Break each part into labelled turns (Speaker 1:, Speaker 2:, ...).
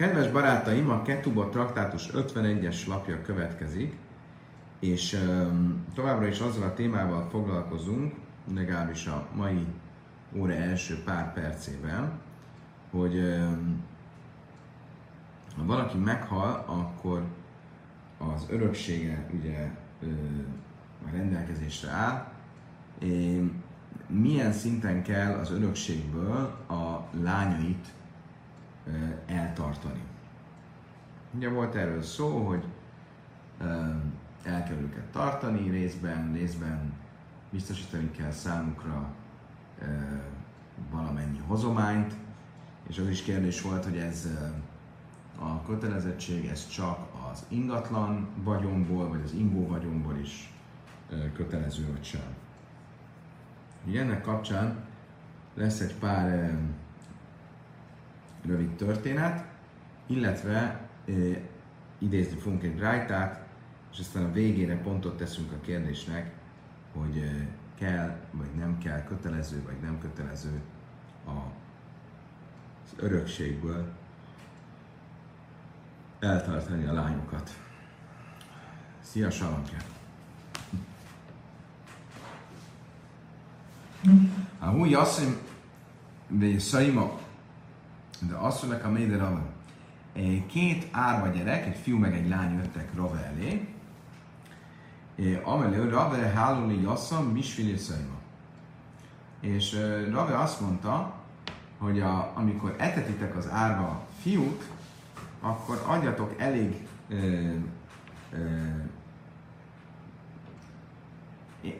Speaker 1: Kedves barátaim, a Ketubot traktátus 51-es lapja következik, és um, továbbra is azzal a témával foglalkozunk, legalábbis a mai óra első pár percével, hogy um, ha valaki meghal, akkor az öröksége ugye a rendelkezésre áll, milyen szinten kell az örökségből a lányait eltartani. Ugye volt erről szó, hogy el kell őket tartani részben, részben biztosítani kell számukra valamennyi hozományt, és az is kérdés volt, hogy ez a kötelezettség, ez csak az ingatlan vagyomból, vagy az ingó vagyomból is kötelező, vagy sem. Ugye ennek kapcsán lesz egy pár rövid történet, illetve e, idézni fogunk egy rájtát, és aztán a végére pontot teszünk a kérdésnek, hogy e, kell, vagy nem kell, kötelező, vagy nem kötelező a, az örökségből eltartani a lányokat. Szia, Salankja! ההוא יוסם וסיימו, de mondják a Méde. Két árva gyerek, egy fiú meg egy lány jöttek Rava elé. Amelő Rava hálóli jasszam, misfili szaima. És Rava azt mondta, hogy a, amikor etetitek az árva fiút, akkor adjatok elég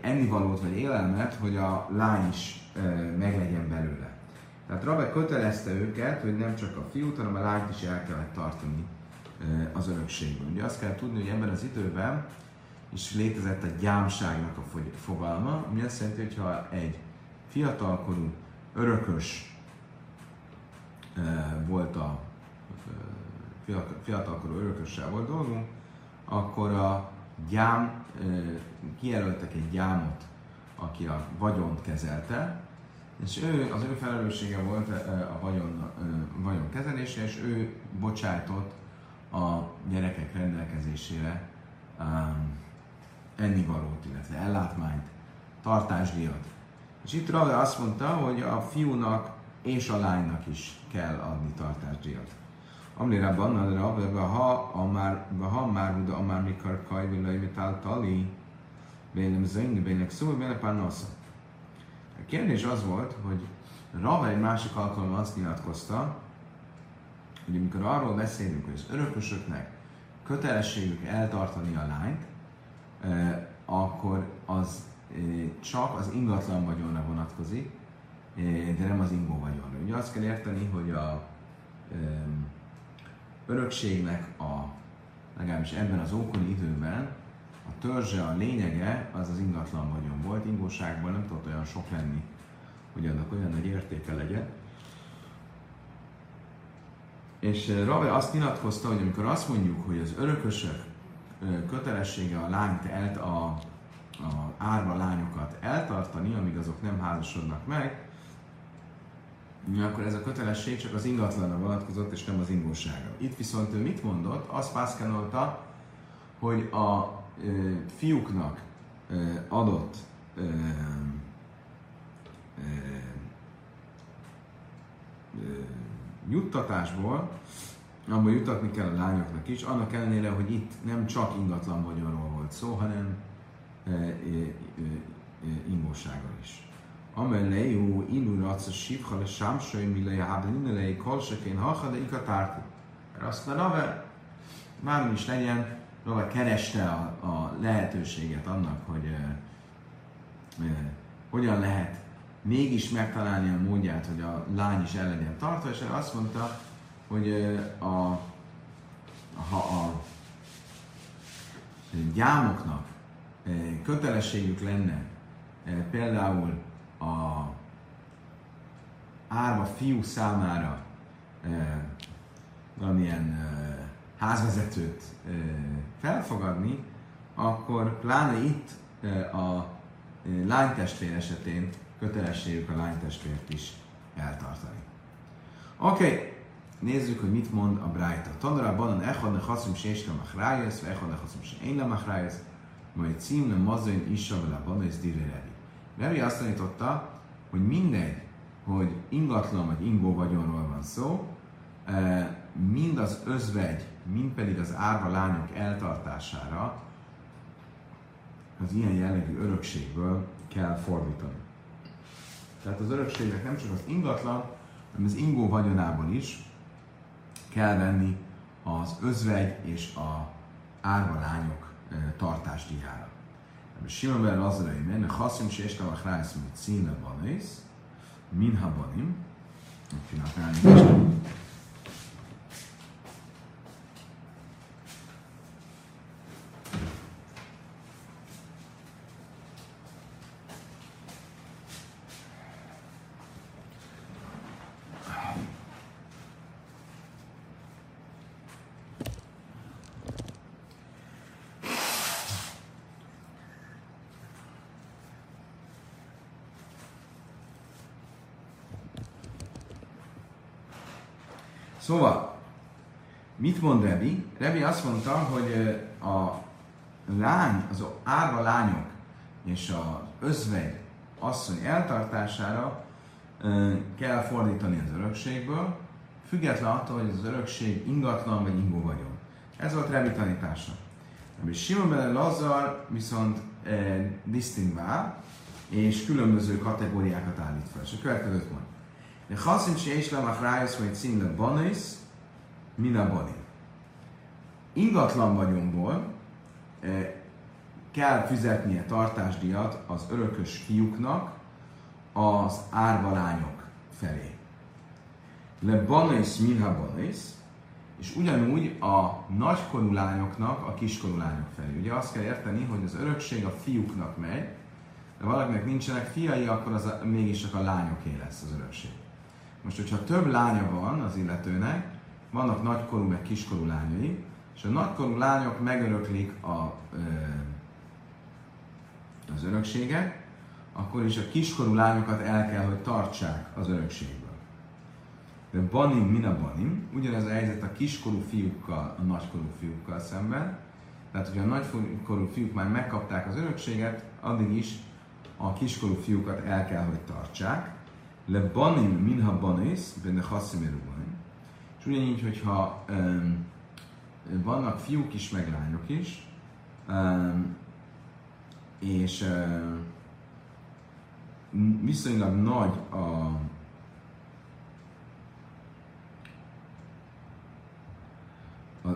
Speaker 1: ennivalót vagy élelmet, hogy a lány is meglegyen belőle. Tehát Rabbe kötelezte őket, hogy nem csak a fiút, hanem a lányt is el kellett tartani az örökségből. Ugye azt kell tudni, hogy ebben az időben is létezett a gyámságnak a fogalma, ami azt jelenti, hogy ha egy fiatalkorú örökös volt a fiatalkorú örökössel volt dolgunk, akkor a gyám, kijelöltek egy gyámot, aki a vagyont kezelte, és ő, az ő felelőssége volt a vagyon, vagyon kezelése, és ő bocsájtott a gyerekek rendelkezésére um, ennivalót, illetve ellátmányt, tartásdíjat. És itt Rave azt mondta, hogy a fiúnak és a lánynak is kell adni tartásdíjat. Amli Rabban, a Rab, ha amár, ha már huda amár mikor kaj, villai metál tali, bénem zöngni, bének szó. A kérdés az volt, hogy Rava egy másik alkalommal azt nyilatkozta, hogy amikor arról beszélünk, hogy az örökösöknek kötelességük eltartani a lányt, akkor az csak az ingatlan vagyonra vonatkozik, de nem az ingó vagyonra. Ugye azt kell érteni, hogy a örökségnek a, legalábbis ebben az ókori időben, a törzse, a lényege az az ingatlan vagyon volt, ingóságban nem tudott olyan sok lenni, hogy annak olyan nagy értéke legyen. És eh, Rave azt nyilatkozta, hogy amikor azt mondjuk, hogy az örökösök eh, kötelessége a lányt, el, a, a árva lányokat eltartani, amíg azok nem házasodnak meg, akkor ez a kötelesség csak az ingatlanra vonatkozott, és nem az ingóságra. Itt viszont ő mit mondott? Azt pászkánolta, hogy a fiúknak adott juttatásból, abban jutatni kell a lányoknak is, annak ellenére, hogy itt nem csak ingatlan vagyonról volt szó, hanem ingóságról is. Amelé, ú, inu raca sivha le sámsai, mi le jábrin, le kolsekén hacha, de ika tárti. Mert azt mondja, Rave, már is legyen, Rave kereste a, a lehetőséget annak, hogy e, e, hogyan lehet mégis megtalálni a módját, hogy a lány is el legyen tartva, és azt mondta, hogy a, ha a gyámoknak kötelességük lenne például a árva fiú számára valamilyen házvezetőt felfogadni, akkor pláne itt a lánytestvér esetén kötelességük a lánytestvért is eltartani. Oké, okay. nézzük, hogy mit mond a Brájta. Tanra banan echad ne haszim se és lemach rájössz, echad ne haszim se én lemach rájössz, majd cím nem mazzain isa vele banan és dire revi. Revi azt tanította, hogy mindegy, hogy ingatlan vagy ingó vagyonról van szó, mind az özvegy, mind pedig az árva lányok eltartására az ilyen jellegű örökségből kell fordítani. Tehát az örökségnek nem csak az ingatlan, hanem az ingó vagyonából is kell venni az özvegy és a árva lányok tartásdíjára. Simon ben Lazarai men, haszim se és tavach rájsz, mint színle banész, minha banim, csináltam Szóval, mit mond Rebi? Rebi azt mondta, hogy a lány, az árva lányok és az özvegy asszony eltartására kell fordítani az örökségből, független attól, hogy az örökség ingatlan vagy ingó vagyon. Ez volt Rebi tanítása. Rebi Simon bele Lazar viszont e, disztingvál, és különböző kategóriákat állít fel. És a következőt mond. De haszim se és lemach rájössz, hogy színle banész, min a. Ingatlan vagyomból e, kell fizetnie tartásdíjat az örökös fiúknak az árva lányok felé. Le banész, min a banész, és ugyanúgy a nagykorú lányoknak a kiskorú lányok felé. Ugye azt kell érteni, hogy az örökség a fiúknak megy, de valakinek nincsenek fiai, akkor az a, mégis csak a lányoké lesz az örökség. Most, hogyha több lánya van az illetőnek, vannak nagykorú meg kiskorú lányai, és a nagykorú lányok megöröklik a, az örökséget, akkor is a kiskorú lányokat el kell, hogy tartsák az örökségből. De banim, mina banim, ugyanez a helyzet a kiskorú fiúkkal, a nagykorú fiúkkal szemben. Tehát, hogyha a nagykorú fiúk már megkapták az örökséget, addig is a kiskorú fiúkat el kell, hogy tartsák le banim minha banész, benne haszim És ugyanígy, hogyha um, vannak fiúk is, meg lányok is, és viszonylag nagy a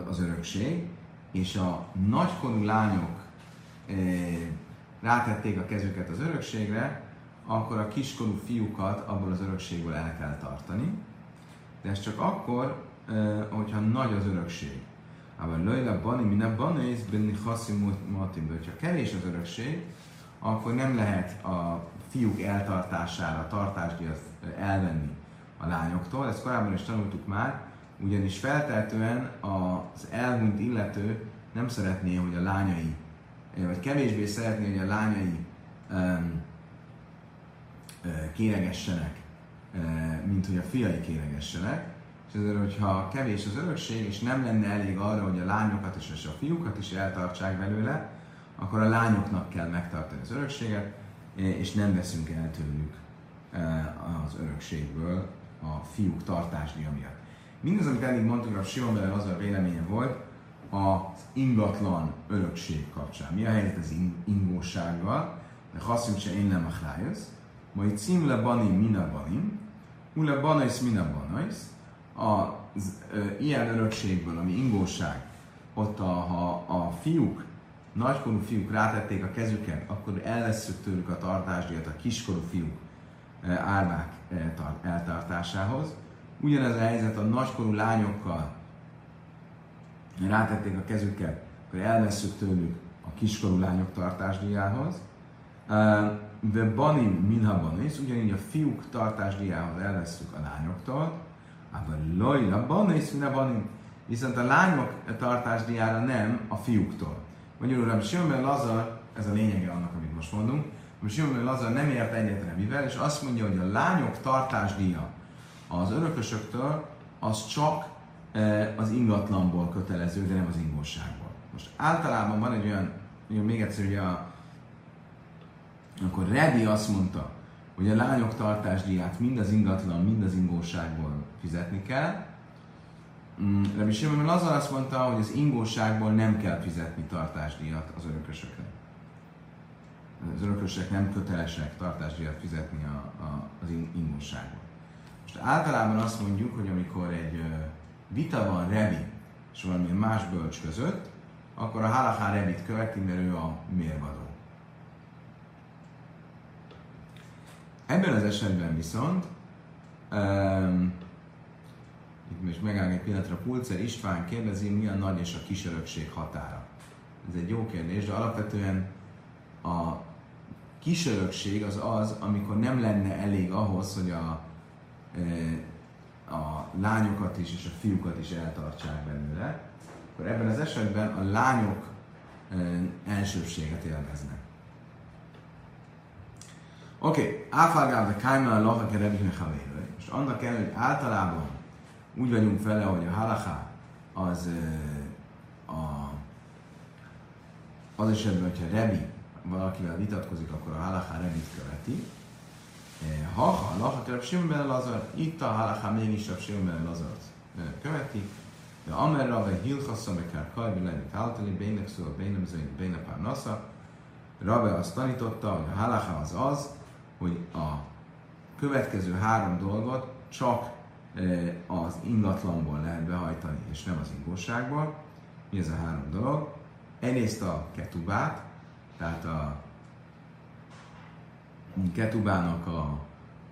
Speaker 1: az örökség, és a nagykorú lányok eh, rátették a kezüket az örökségre, akkor a kiskorú fiúkat abból az örökségből el kell tartani. De ez csak akkor, hogyha nagy az örökség. Ában löjle bani, minden bani, és benni haszim matim. Hogyha kevés az örökség, akkor nem lehet a fiúk eltartására, tartásdíjat elvenni a lányoktól. Ezt korábban is tanultuk már, ugyanis feltehetően az elhunyt illető nem szeretné, hogy a lányai, vagy kevésbé szeretné, hogy a lányai um, kéregessenek, mint hogy a fiai kéregessenek. Ezért, hogyha kevés az örökség, és nem lenne elég arra, hogy a lányokat és a fiúkat is eltartsák belőle, akkor a lányoknak kell megtartani az örökséget, és nem veszünk el tőlük az örökségből a fiúk tartásdíja miatt. Mindaz, amit eddig mondtuk, a Simon az a véleménye volt, az ingatlan örökség kapcsán. Mi a helyzet az ingósággal? De haszunk se én nem a majd cím le bani mina banim, ule banais mina banais, az e, ilyen örökségből, ami ingóság, ott a, ha a fiúk, nagykorú fiúk rátették a kezüket, akkor elveszük tőlük a tartásdíjat a kiskorú fiúk árvák e, eltartásához. Ugyanez a helyzet a nagykorú lányokkal rátették a kezüket, akkor elveszük tőlük a kiskorú lányok tartásdíjához. De banim minha banis, ugyanígy a fiúk tartásdiához elvesztük a lányoktól, ában lojla banis minha banim, viszont a lányok tartásdiára nem a fiúktól. Magyarul Rabbi Simon Lazar, ez a lényege annak, amit most mondunk, Rabbi Simon Lazar nem ért egyetlen mivel, és azt mondja, hogy a lányok tartásdíja az örökösöktől az csak az ingatlanból kötelező, de nem az ingóságból. Most általában van egy olyan, még egyszer ugye a, akkor Rebi azt mondta, hogy a lányok tartásdíját mind az ingatlan, mind az ingóságból fizetni kell. Mm, Rebi Simon Lazar azt mondta, hogy az ingóságból nem kell fizetni tartásdíjat az örökösökre. Az örökösek nem kötelesek tartásdíjat fizetni a, a, az ingóságból. Most általában azt mondjuk, hogy amikor egy vita van Rebi és valamilyen más bölcs között, akkor a halachá Rebit követi, mert ő a mérvadó. Ebben az esetben viszont, um, itt most megáll egy pillanatra, Pulcer István kérdezi, mi a nagy és a kis örökség határa. Ez egy jó kérdés, de alapvetően a kis örökség az az, amikor nem lenne elég ahhoz, hogy a, a lányokat is és a fiúkat is eltartsák belőle, akkor ebben az esetben a lányok elsőbséget élveznek. Oké, okay. áfágál de kájmán a laha Most annak kell, hogy általában úgy vagyunk vele, hogy a halaká az a, az esetben, hogyha Rebi valakivel vitatkozik, akkor a halaká Rebit követi. Ha a laha kereb Simben Lazar, itt a halaká mégis a Simben Lazar követi. De amerra vagy hilchassa meg kell kajbi lenni táltani, bének szól, bénem zöjn, bénepár nasza. Rabbe azt tanította, hogy a halaká az az, hogy a következő három dolgot csak e, az ingatlanból lehet behajtani, és nem az ingóságból. Mi ez a három dolog? Egyrészt a ketubát, tehát a ketubának a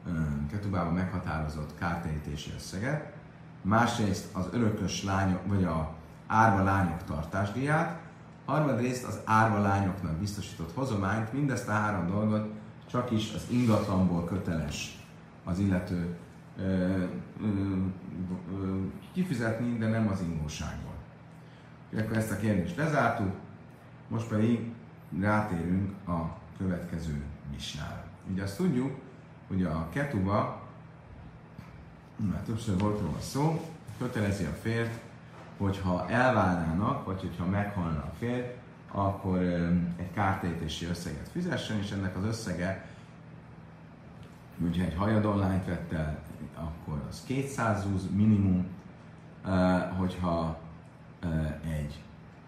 Speaker 1: e, ketubában meghatározott kártérítési összeget, másrészt az örökös lányok, vagy a árva lányok tartásdíját, harmadrészt az árva lányoknak biztosított hozományt, mindezt a három dolgot csak is az ingatlanból köteles az illető ö, ö, ö, kifizetni, de nem az ingóságból. Akkor ezt a kérdést lezártuk, most pedig rátérünk a következő misnára. Ugye azt tudjuk, hogy a ketuba, már többször volt róla szó, kötelezi a férj, hogyha elválnának, vagy hogyha meghalna a férj, akkor egy kártérítési összeget fizessen, és ennek az összege, hogyha egy hajadonlányt vett el, akkor az 200 zúz minimum, hogyha egy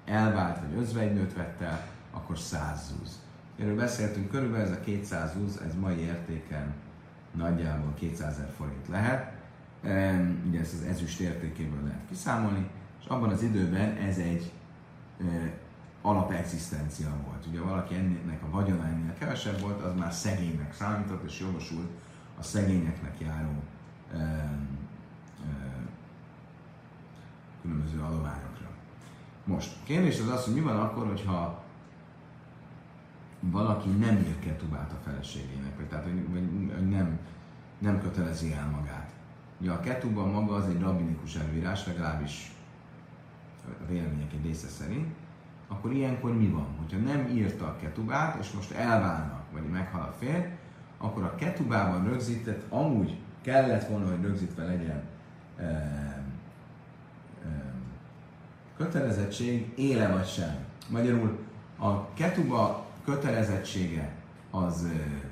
Speaker 1: elvált vagy özvegynőt vett el, akkor 100 zúz. Erről beszéltünk, körülbelül ez a 200 zúz, ez mai értéken nagyjából 200 ezer forint lehet. Ugye ezt az ezüst értékéből lehet kiszámolni, és abban az időben ez egy alapexisztencia volt. Ugye valaki ennek a vagyona ennél kevesebb volt, az már szegénynek számított, és jogosult a szegényeknek járó e, e, különböző adományokra. Most, kérdés az az, hogy mi van akkor, hogyha valaki nem ír ketubát a feleségének, vagy tehát, hogy, vagy nem, nem kötelezi el magát. Ugye a ketuba maga az egy rabinikus előírás, legalábbis a vélemények egy része szerint, akkor ilyenkor mi van? Hogyha nem írta a ketubát, és most elválnak, vagy meghal a férj, akkor a ketubában rögzített, amúgy kellett volna, hogy rögzítve legyen e, e, kötelezettség, éle vagy sem. Magyarul a ketuba kötelezettsége az e,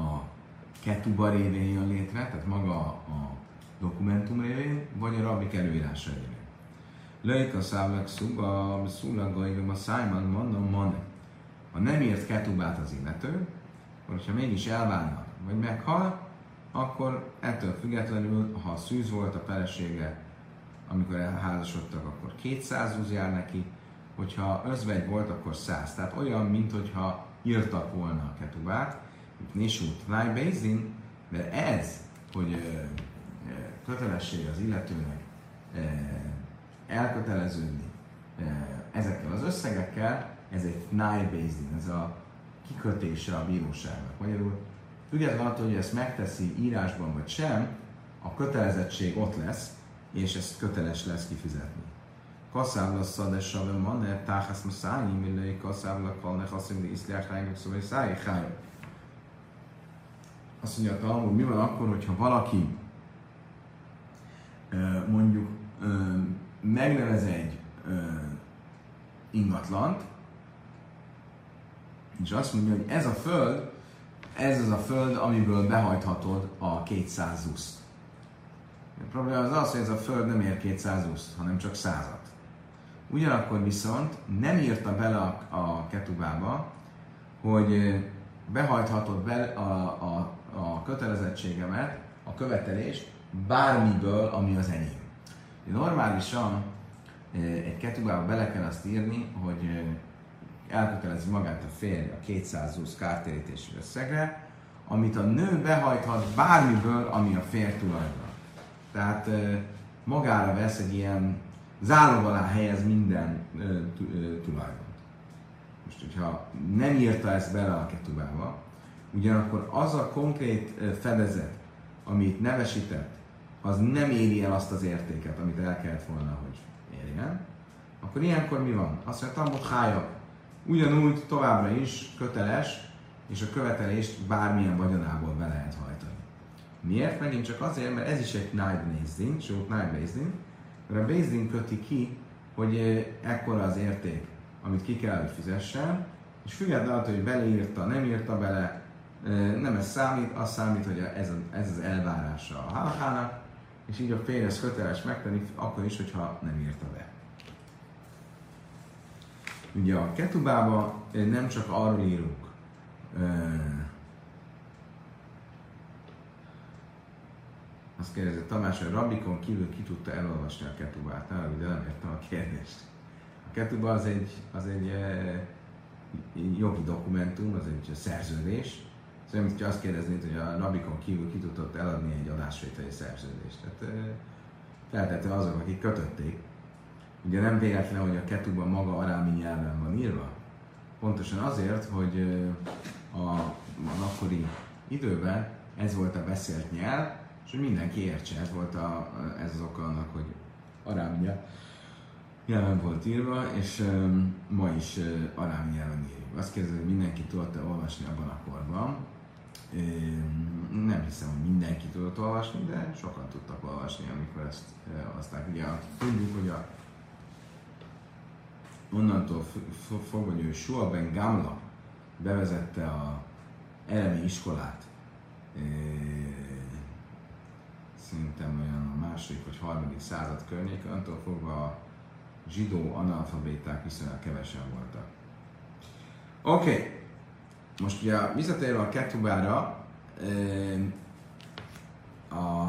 Speaker 1: a ketuba révén jön létre, tehát maga a dokumentum révén, vagy a rabbik előírása révén. Leika szávlak szuba, szulagai, a szájman mondom, man. Ha nem írt ketubát az illető, akkor ha mégis elválnak, vagy meghal, akkor ettől függetlenül, ha szűz volt a felesége, amikor elházasodtak, akkor 200 húz jár neki, hogyha özvegy volt, akkor 100. Tehát olyan, mint hogyha írtak volna a ketubát, Nisut Nájbézin, de ez, hogy kötelesség az illetőnek elköteleződni ezekkel az összegekkel, ez egy nájbézdin, ez a kikötése a bíróságnak. Magyarul függetlenül attól, hogy ezt megteszi írásban vagy sem, a kötelezettség ott lesz, és ezt köteles lesz kifizetni. Kaszáv lesz a desavem manne, táhász ma szállni, millői kaszáv lakalne, haszim, de iszliák rájunk, szóval szállj. Azt mondja a Talmud, mi van akkor, hogyha valaki mondjuk megnevez egy ingatlant, és azt mondja, hogy ez a föld, ez az a föld, amiből behajthatod a 200 uszt. A probléma az az, hogy ez a föld nem ér 200 uszt, hanem csak százat. Ugyanakkor viszont nem írta bele a, a ketubába, hogy behajthatod be a, a, a kötelezettségemet, a követelést bármiből, ami az enyém. Normálisan egy ketubába bele kell azt írni, hogy elkötelezi magát a férj a 220 kártérítési összegre, amit a nő behajthat bármiből, ami a férj tulajdon. Tehát magára vesz egy ilyen zálog alá helyez minden tulajdon. Most, hogyha nem írta ezt bele a ketubába, ugyanakkor az a konkrét fedezet, amit nevesített, az nem éri el azt az értéket, amit el kellett volna, hogy érjen, akkor ilyenkor mi van? Azt mondja, Talmud hája, ugyanúgy továbbra is köteles, és a követelést bármilyen vagyonából be lehet hajtani. Miért? Megint csak azért, mert ez is egy Night Nézdin, sőt Night Nézdin, mert a Bézdin köti ki, hogy ekkora az érték, amit ki kell, hogy fizessen, és függetlenül attól, hogy beleírta, nem írta bele, nem ez számít, az számít, hogy ez, az elvárása a halakának, és így a fél ez köteles megtenni, akkor is, hogyha nem írta be. Ugye a ketubába nem csak arról írunk, azt kérdezi Tamás, hogy Rabikon kívül ki tudta elolvasni a ketubát? Nem, de nem értem a kérdést. A ketuba az egy, az egy e, jogi dokumentum, az egy szerződés. Szóval, mint azt kérdeznéd, hogy a Rabikon kívül ki tudott eladni egy adásvételi szerződést. Tehát feltétlenül azok, akik kötötték. Ugye nem véletlen, hogy a ketuba maga arámi nyelven van írva. Pontosan azért, hogy a, az akkori időben ez volt a beszélt nyelv, és hogy mindenki értse. Ez volt a, ez az oka annak, hogy arámi nyelven volt írva, és um, ma is uh, arámi nyelven írjuk. Azt kérdezem, hogy mindenki tudta olvasni abban a korban. Nem hiszem, hogy mindenki tudott olvasni, de sokan tudtak olvasni, amikor ezt aztán ugye tudjuk, hogy a onnantól fogva, hogy ő Sua Ben Gamla bevezette a elemi iskolát, szerintem olyan a második vagy harmadik század környék, attól fogva a zsidó analfabéták viszonylag kevesen voltak. Oké, okay. Most ugye visszatérve a ketubára, a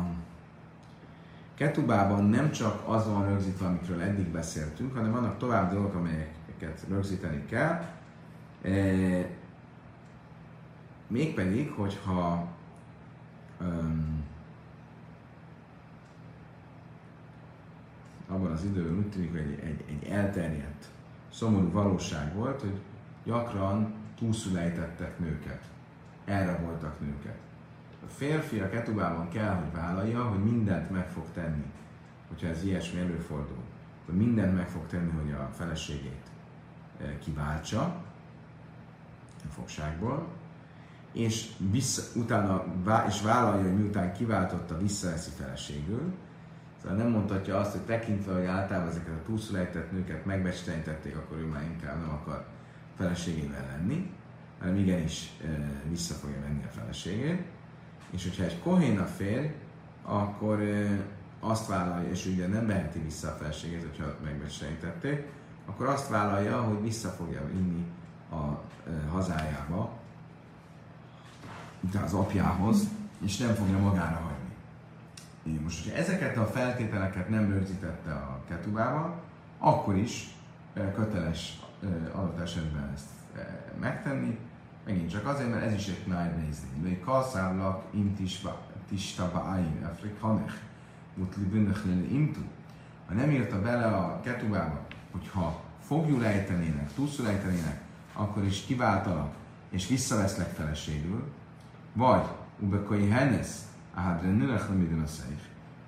Speaker 1: ketubában nem csak az van rögzítve, amikről eddig beszéltünk, hanem vannak tovább dolgok, amelyeket rögzíteni kell. Mégpedig, hogyha um, abban az időben úgy tűnik, hogy egy, egy, egy elterjedt, szomorú valóság volt, hogy gyakran túlszülejtettek nőket, elraboltak nőket. A férfi a ketubában kell, hogy vállalja, hogy mindent meg fog tenni, hogyha ez ilyesmi előfordul, hogy mindent meg fog tenni, hogy a feleségét eh, kiváltsa a fogságból, és vissza, utána és vállalja, hogy miután kiváltotta, visszaveszi feleségül, Szóval nem mondhatja azt, hogy tekintve, hogy általában ezeket a túlszulejtett nőket megbecstenítették, akkor ő már inkább nem akar feleségével lenni, hanem igenis vissza fogja venni a feleségét. És hogyha egy kohén a férj, akkor azt vállalja, és ugye nem veheti vissza a feleségét, hogyha megbecstenítették, akkor azt vállalja, hogy vissza fogja vinni a hazájába, az apjához, és nem fogja magára hagyni. Most, hogyha ezeket a feltételeket nem rögzítette a ketubával, akkor is köteles adott esetben ezt megtenni, megint csak azért, mert ez is egy náj nézni. De egy kalszávlak im tista báim afrikanech, mutli imtu. Ha nem írta bele a ketubába, hogyha fogjul ejtenének, túlszul ejtenének, akkor is kiváltalak, és visszaveszlek feleségül, vagy ubekai henesz, Ádre nőlech nem a szeif.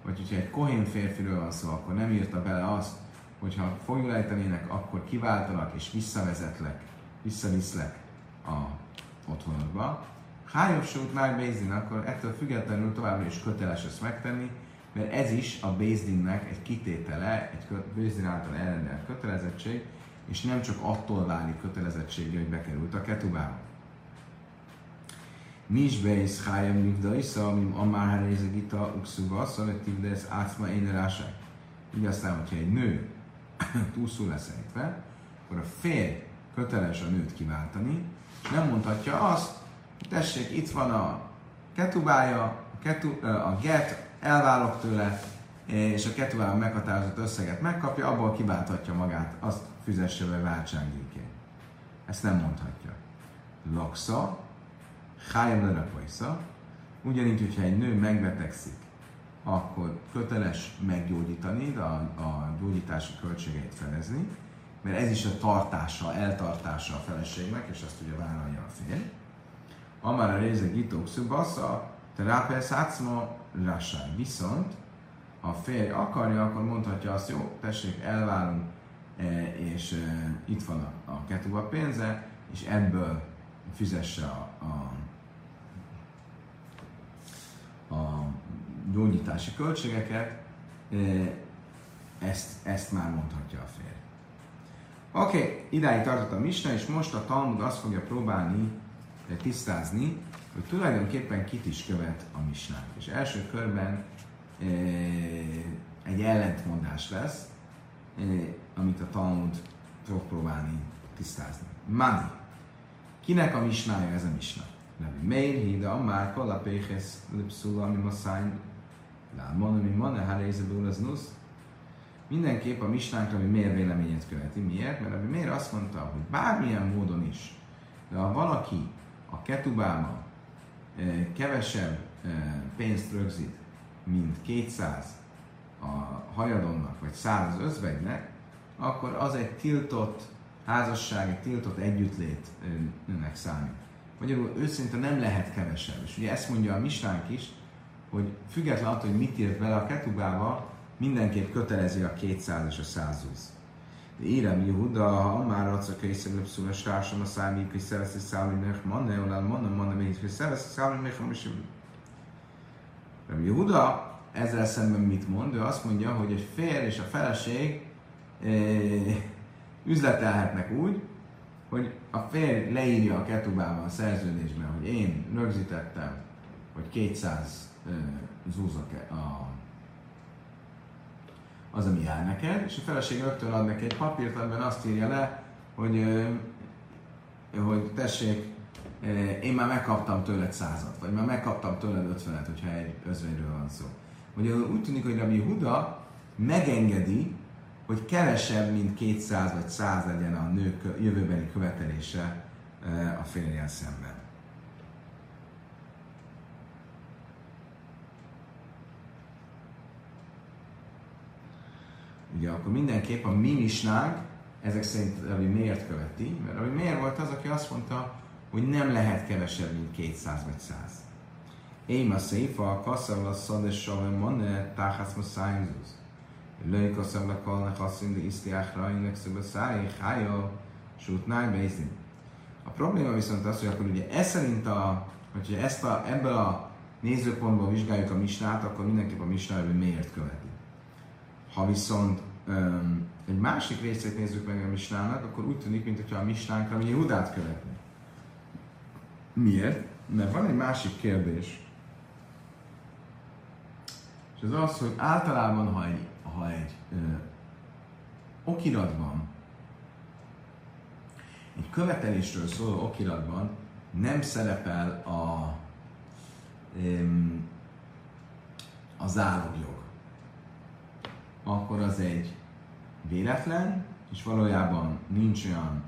Speaker 1: Vagy hogyha egy kohén férfiről van szó, akkor nem írta bele azt, hogyha ejtenének, akkor kiváltalak és visszavezetlek, visszaviszlek a otthonodba. Hájobb sót már bézin, akkor ettől függetlenül továbbra is köteles ezt megtenni, mert ez is a Bézdinnek egy kitétele, egy Bézdin által elrendelt kötelezettség, és nem csak attól válik kötelezettsége, hogy bekerült a ketubába. Misbeis Hájem Nivdaisza, amim Amár Haréze Gita Uxuga, Szaletivdes Átma Énerásák. Így aztán, hogyha egy nő túlszul lesz ejtve, akkor a férj köteles a nőt kiváltani, és nem mondhatja azt, hogy tessék, itt van a ketubája, a, ketu, a get, elválok tőle, és a ketubában meghatározott összeget megkapja, abból kiválthatja magát, azt fizesse be váltságdíjként. Ezt nem mondhatja. Laksa, hájem lerakvajsza, ugyanígy, hogyha egy nő megbetegszik, akkor köteles meggyógyítani, de a, a gyógyítási költségeit fedezni, mert ez is a tartása, eltartása a feleségnek, és azt ugye vállalja a férj. Amár a része gitók szubasza, terápel szátszma rásány. Viszont, ha a férj akarja, akkor mondhatja azt, jó, tessék, elválunk, e, és e, itt van a, a ketuba pénze, és ebből fizesse a, a, a gyógyítási költségeket, ezt, ezt már mondhatja a férj. Oké, okay, idáig tartott a Misna, és most a Talmud azt fogja próbálni tisztázni, hogy tulajdonképpen kit is követ a Misnánk. És első körben egy ellentmondás lesz, amit a Talmud fog próbálni tisztázni. Mani. Kinek a misnája ez a misna? Rabbi Meir, Hida, Amár, Kola, Péhez, Lipszula, ami Masszány, Lálmon, ami Mane, Háréze, az Nusz. Mindenképp a misnánk ami miért véleményét követi. Miért? Mert Rabbi Meir azt mondta, hogy bármilyen módon is, de ha valaki a ketubába kevesebb pénzt rögzít, mint 200 a hajadonnak, vagy 100 az özvegynek, akkor az egy tiltott házasság, egy tiltott együttlétnek számít. Magyarul őszinte nem lehet kevesebb. És ugye ezt mondja a Misnánk is, hogy független attól, hogy mit írt bele a ketubába, mindenképp kötelezi a 200 és a 120. Érem Yehuda, ha már adsz a készebb szúra sársam a számít, hogy szereszi szállni meg, manne, olál, manne, manne, még, hogy szereszi szállni meg, is Rabbi Yehuda ezzel szemben mit mond? Ő azt mondja, hogy egy férj és a feleség e, üzletelhetnek úgy, hogy a férj leírja a ketubában a szerződésben, hogy én rögzítettem, hogy 200 e, zúzok a az, ami jár neked, és a feleség rögtön ad neki egy papírt, amiben azt írja le, hogy, hogy tessék, én már megkaptam tőled százat, vagy már megkaptam tőled ötvenet, hogyha egy özvegyről van szó. Ugye úgy tűnik, hogy Rabbi Huda megengedi, hogy kevesebb, mint 200 vagy 100 legyen a nők jövőbeli követelése a férjel szemben. Ugye akkor mindenképp a mi misnánk ezek szerint Rabbi miért követi, mert Rabbi miért volt az, aki azt mondta, hogy nem lehet kevesebb, mint 200 vagy 100. Én a széfa, a kasszav a szades savem manne, táhász ma szájmzus. Lőj kasszav a kalne haszin, de isztiák rajnek szöbe száj, hája, sút náj A probléma viszont az, hogy akkor ugye ez szerint a, hogyha ezt a, ebből a nézőpontból vizsgáljuk a misnát, akkor mindenképp a misnát, miért követi. Ha viszont egy másik részét nézzük meg a misnának, akkor úgy tűnik, mintha a misnánkra mi Judát követni. Miért? Mert van egy másik kérdés. És az az, hogy általában, ha egy, ha egy ö, okiratban, egy követelésről szóló okiratban nem szerepel a, ö, a zálogjog akkor az egy véletlen, és valójában nincs olyan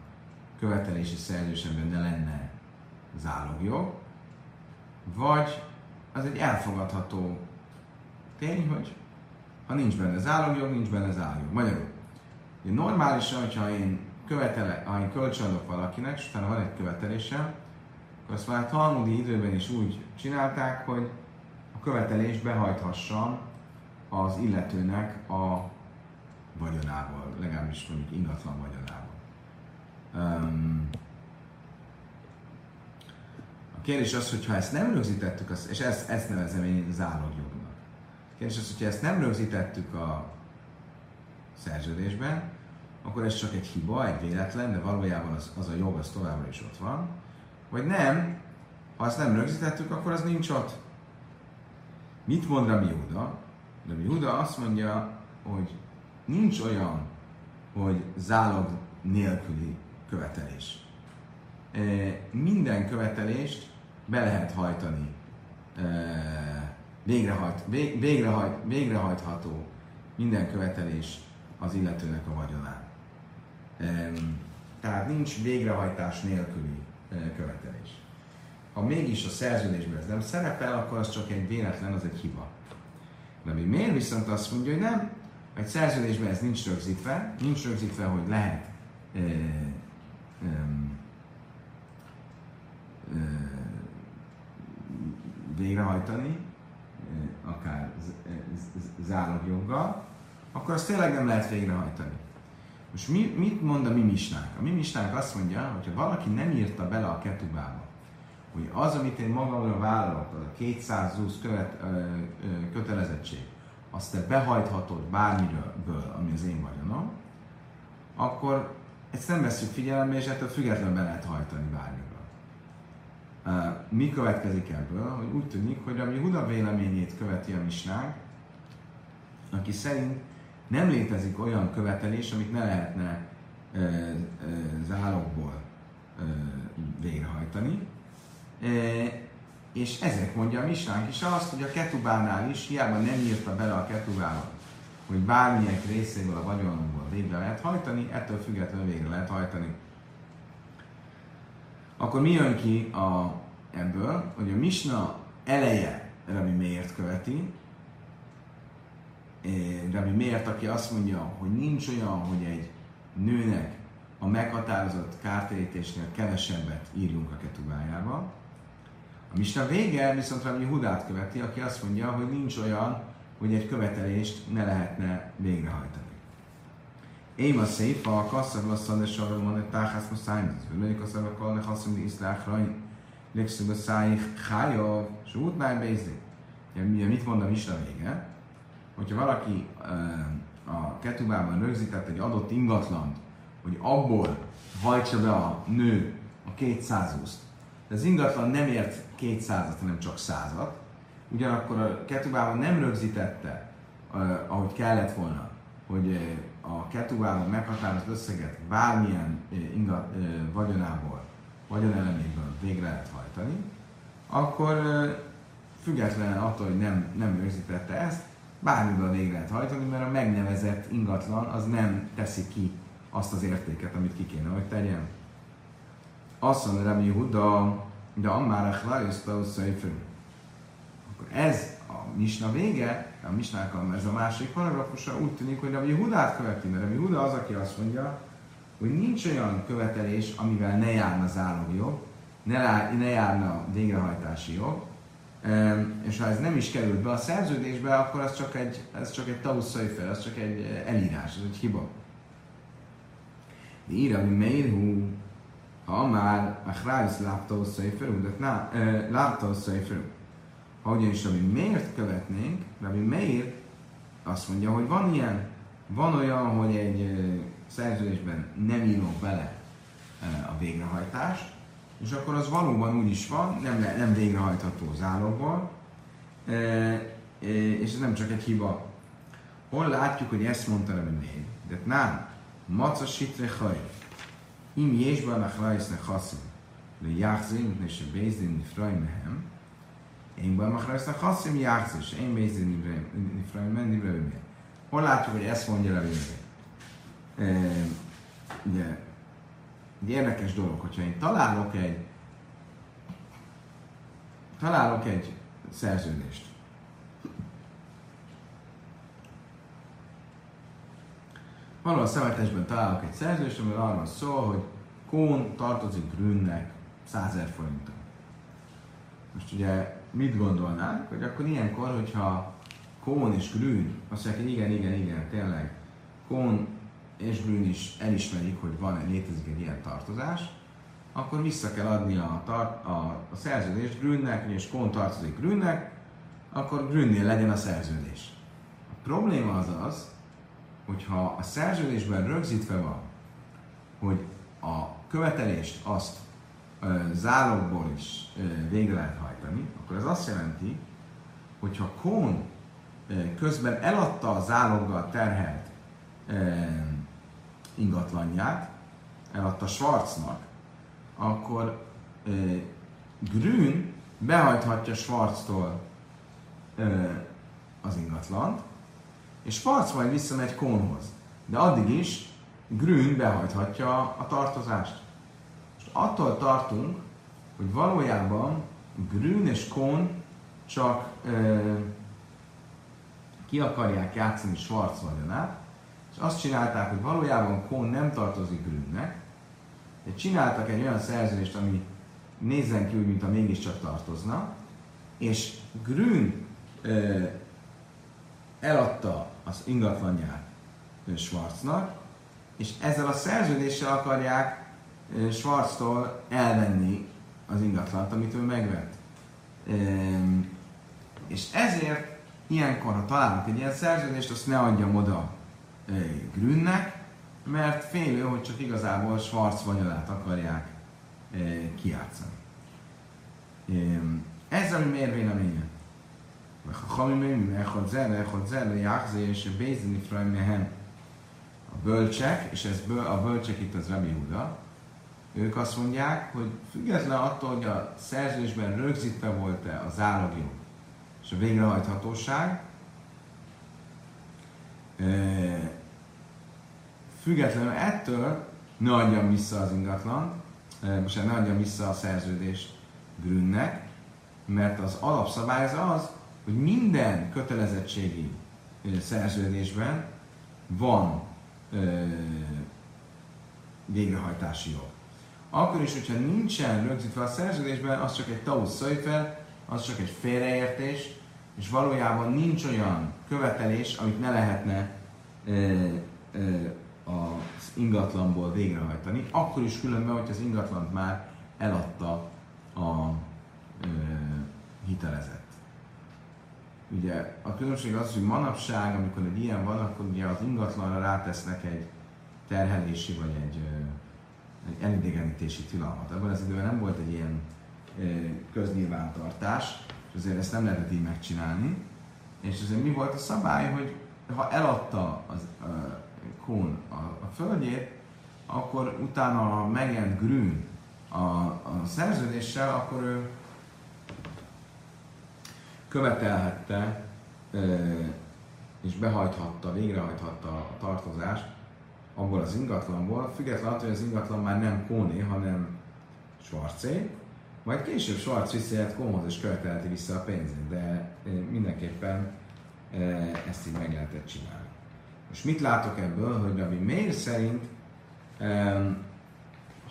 Speaker 1: követelési szerződés, ne lenne zálogjog, vagy az egy elfogadható tény, hogy ha nincs benne zálogjog, nincs benne zálogjog. Magyarul, ugye normálisan, hogyha én, követele, ha én kölcsönadok valakinek, és utána van egy követelésem, akkor azt már Talmudi időben is úgy csinálták, hogy a követelést behajthassam az illetőnek a vagyonával, legalábbis mondjuk ingatlan vagyonával. Um, a kérdés az, hogy ha ezt nem rögzítettük, és ezt, ezt nevezem én zálogjognak. Kérdés az, hogyha ezt nem rögzítettük a szerződésben, akkor ez csak egy hiba, egy véletlen, de valójában az, az a jog az továbbra is ott van. Vagy nem, ha azt nem rögzítettük, akkor az nincs ott. Mit mond Rami Huda? Rami Huda azt mondja, hogy nincs olyan, hogy zálog nélküli követelés. E, minden követelést be lehet hajtani, e, végrehajt, végrehajt, végrehajtható minden követelés az illetőnek a vagyonán. E, tehát nincs végrehajtás nélküli követelés. Ha mégis a szerződésben ez nem szerepel, akkor az csak egy véletlen, az egy hiba. Mi miért viszont azt mondja, hogy nem, egy szerződésben ez nincs rögzítve, nincs rögzítve, hogy lehet e, e, e, végrehajtani, akár zálogjoggal, akkor azt tényleg nem lehet végrehajtani. Most mi, mit mond a mi misnánk? A mi misnánk azt mondja, hogy ha valaki nem írta bele a ketubába, hogy az, amit én magamra vállalok, az a 220 követ, ö, ö, kötelezettség, azt te behajthatod bármiről, ami az én vagyonom, akkor ezt nem veszük figyelembe, és ettől függetlenül be lehet hajtani bármiről. Mi következik ebből? Hogy úgy tűnik, hogy ami Huda véleményét követi a misnánk, aki szerint nem létezik olyan követelés, amit ne lehetne e, e, zálogból e, végrehajtani. És ezek mondja a misnánk is azt, hogy a ketubánál is hiába nem írta bele a ketubába, hogy bármilyen részéből a vagyonomból végre lehet hajtani, ettől függetlenül végre lehet hajtani. Akkor mi jön ki a, ebből, hogy a misna eleje Rabbi miért követi, Rabbi miért, aki azt mondja, hogy nincs olyan, hogy egy nőnek a meghatározott kártérítésnél kevesebbet írjunk a ketubájába, a Misna vége viszont valami Hudát követi, aki azt mondja, hogy nincs olyan, hogy egy követelést ne lehetne végrehajtani. Én a szép, a de sorra van egy táhász muszájn, völőjük a szavakkal, ne haszom, de iszlák rajn, legszög a szájik, hája, és útnál bézni. Mit mond a Misna vége? Hogyha valaki a ketubában rögzített egy adott ingatlant, hogy abból hajtsa be a nő a 200 de az ingatlan nem ért 200-at, hanem csak 100-at. Ugyanakkor a ketubában nem rögzítette, ahogy kellett volna, hogy a ketubában meghatározott összeget bármilyen ingat, vagyonából, vagyoneleméből végre lehet hajtani, akkor függetlenül attól, hogy nem, nem rögzítette ezt, bármiből végre lehet hajtani, mert a megnevezett ingatlan az nem teszi ki azt az értéket, amit ki kéne, hogy tegyen. Azt mondja Rabbi Huda, de Ammára Hlajus Szeifer. Akkor ez a misna vége, a misnákkal ez a másik paragrafusa úgy tűnik, hogy Rabbi Hudát követi, mert Rabbi Huda az, aki azt mondja, hogy nincs olyan követelés, amivel ne járna zálogjog, ne, ne járna végrehajtási jog, és ha ez nem is került be a szerződésbe, akkor az csak egy, ez csak egy tauszaifer, az csak egy elírás, ez egy hiba. De ír, ami ha már a hrájsz láptó széferú, de láptó széferú. Ha ugyanis ami miért követnénk, Rabbi Meir azt mondja, hogy van ilyen, van olyan, hogy egy szerződésben nem írok bele a végrehajtást, és akkor az valóban úgy is van, nem, nem végrehajtható zálogból, és ez nem csak egy hiba. Hol látjuk, hogy ezt mondta Rabbi? De nem, maca sitre hajt. אם יש בה מחרייס נכסים ליחזים מפני שבייס דין נפרע מהם, אין בה מחרייס נכסים יחזים, שאין בייס דין נפרע מהם, נפרע מהם. Hol látjuk, hogy ezt mondja le végre? Ugye, egy érdekes dolog, hogyha én találok egy találok egy szerződést, valahol a szemetesben találok egy szerződést, amivel arról szól, hogy Kón tartozik Grünnek 100 ezer forinton. Most ugye mit gondolnánk, hogy akkor ilyenkor, hogyha Kón és Grün azt mondják, hogy igen, igen, igen, tényleg, Kón és Grün is elismerik, hogy van, létezik egy ilyen tartozás, akkor vissza kell adni a, tar- a, a szerződést Grünnek, és Kón tartozik Grünnek, akkor grünnél legyen a szerződés. A probléma az az, hogyha a szerződésben rögzítve van, hogy a követelést azt zálogból is végre lehet hajtani, akkor ez azt jelenti, hogyha Kón közben eladta a záloggal terhelt ingatlanját, eladta Schwarznak, akkor Grün behajthatja Schwarztól az ingatlant, és Schwarz majd visszamegy Kónhoz. De addig is Grün behajthatja a tartozást. És attól tartunk, hogy valójában Grün és Kón csak ö, ki akarják játszani Schwarz vagyonát, és azt csinálták, hogy valójában Kón nem tartozik Grünnek, de csináltak egy olyan szerződést, ami nézzen ki úgy, mintha mégiscsak tartozna, és Grün ö, eladta az ingatlanját Schwarznak, és ezzel a szerződéssel akarják Schwarztól elvenni az ingatlant, amit ő megvett. És ezért ilyenkor, ha találunk egy ilyen szerződést, azt ne adjam oda Grünnek, mert félő, hogy csak igazából Schwarz vagyonát akarják kiátszani. Ez a mi miért véleménye? וחכמים אחד זה לאחד זה ליחזה שבייזן נפרע מהם. A bölcsek, és ez böl, a bölcsek itt az Rabbi Huda, ők azt mondják, hogy független attól, hogy a szerződésben rögzítve volt-e az állagjog és a végrehajthatóság, függetlenül ettől ne adjam vissza az ingatlan, most ne adjam vissza a szerződést Grünnek, mert az alapszabály az az, hogy minden kötelezettségi szerződésben van ö, végrehajtási jog. Akkor is, hogyha nincsen rögzítve a szerződésben, az csak egy taus szöjfer, az csak egy félreértés, és valójában nincs olyan követelés, amit ne lehetne ö, ö, az ingatlanból végrehajtani, akkor is különben, hogy az ingatlant már eladta a ö, hitelezett. Ugye a különbség az, hogy manapság, amikor egy ilyen van, akkor ugye az ingatlanra rátesznek egy terhelési vagy egy, egy elidegenítési tilalmat. Ebben az időben nem volt egy ilyen köznyilvántartás, és azért ezt nem lehetett így megcsinálni. És azért mi volt a szabály, hogy ha eladta az a Kón a, a földjét, akkor utána, ha megjelent Grün a, a szerződéssel, akkor ő követelhette és behajthatta, végrehajthatta a tartozást abból az ingatlanból, függetlenül attól, hogy az ingatlan már nem Kóné, hanem Schwarzé, majd később Schwarz visszajöhet Kónhoz és követelheti vissza a pénzét, de mindenképpen ezt így meg lehetett csinálni. Most mit látok ebből, hogy Rabbi Meir szerint,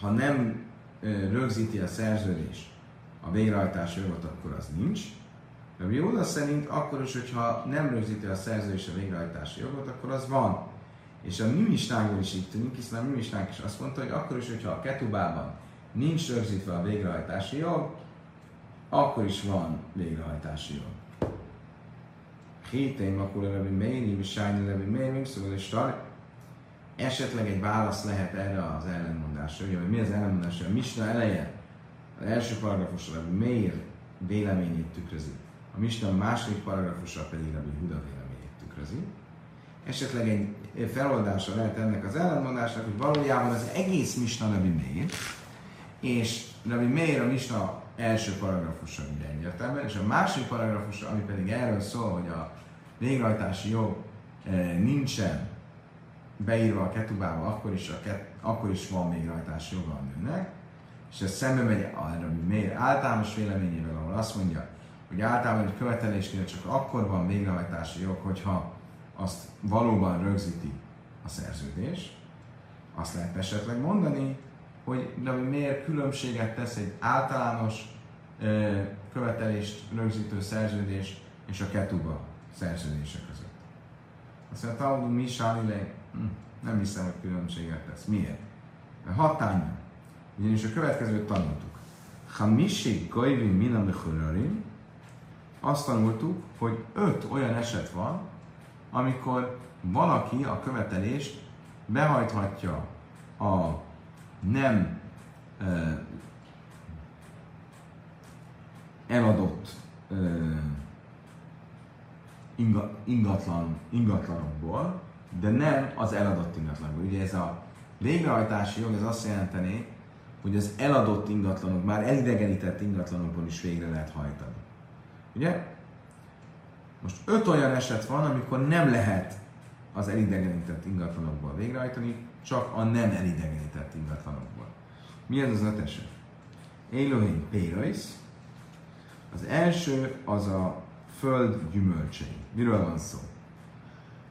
Speaker 1: ha nem rögzíti a szerződés a végrehajtási jogot, akkor az nincs, Rabbi Jóda szerint akkor is, hogyha nem rögzíti a szerződés a végrehajtási jogot, akkor az van. És a mi misnánkból is így tűnik, hiszen a mi misnánk is azt mondta, hogy akkor is, hogyha a ketubában nincs rögzítve a végrehajtási jog, akkor is van végrehajtási jog. Héteim akkor a Rabbi Meiri, Sájni Rabbi Meiri, szóval és Esetleg egy válasz lehet erre az ellenmondásra, ugye, hogy mi az ellenmondás, a Misna eleje, az első paragrafus Rabbi Meir véleményét tükrözi a Misna második paragrafusa pedig Rabbi Huda véleményét tükrözi. Esetleg egy feloldása lehet ennek az ellenmondásnak, hogy valójában az egész Misna Rabbi Meir, és Rabbi Meir a Misna első paragrafusa ugye egyértelműen, és a másik paragrafusa, ami pedig erről szól, hogy a végrehajtási jog e, nincsen beírva a ketubába, akkor is, a ket, akkor is van végrehajtási joga a nőnek, és ez szembe megy a Rabbi Meir általános véleményével, ahol azt mondja, hogy általában egy követelésnél csak akkor van végrehajtási jog, hogyha azt valóban rögzíti a szerződés. Azt lehet esetleg mondani, hogy de miért különbséget tesz egy általános ö, követelést rögzítő szerződés és a ketuba szerződése között. Azt mondja, Talmud mi hm, nem hiszem, hogy különbséget tesz. Miért? Mert hatánya. Ugyanis a következőt tanultuk. Ha miség gajvin min a azt tanultuk, hogy öt olyan eset van, amikor valaki a követelést behajthatja a nem uh, eladott uh, inga, ingatlan, ingatlanokból, de nem az eladott ingatlanokból. Ugye ez a végrehajtási jog, ez azt jelenteni, hogy az eladott ingatlanok, már elidegenített ingatlanokból is végre lehet hajtani. Ugye? Most öt olyan eset van, amikor nem lehet az elidegenített ingatlanokból végrehajtani, csak a nem elidegenített ingatlanokból. Mi ez az öt eset? Elohim Pérais. Az első az a föld gyümölcsei. Miről van szó?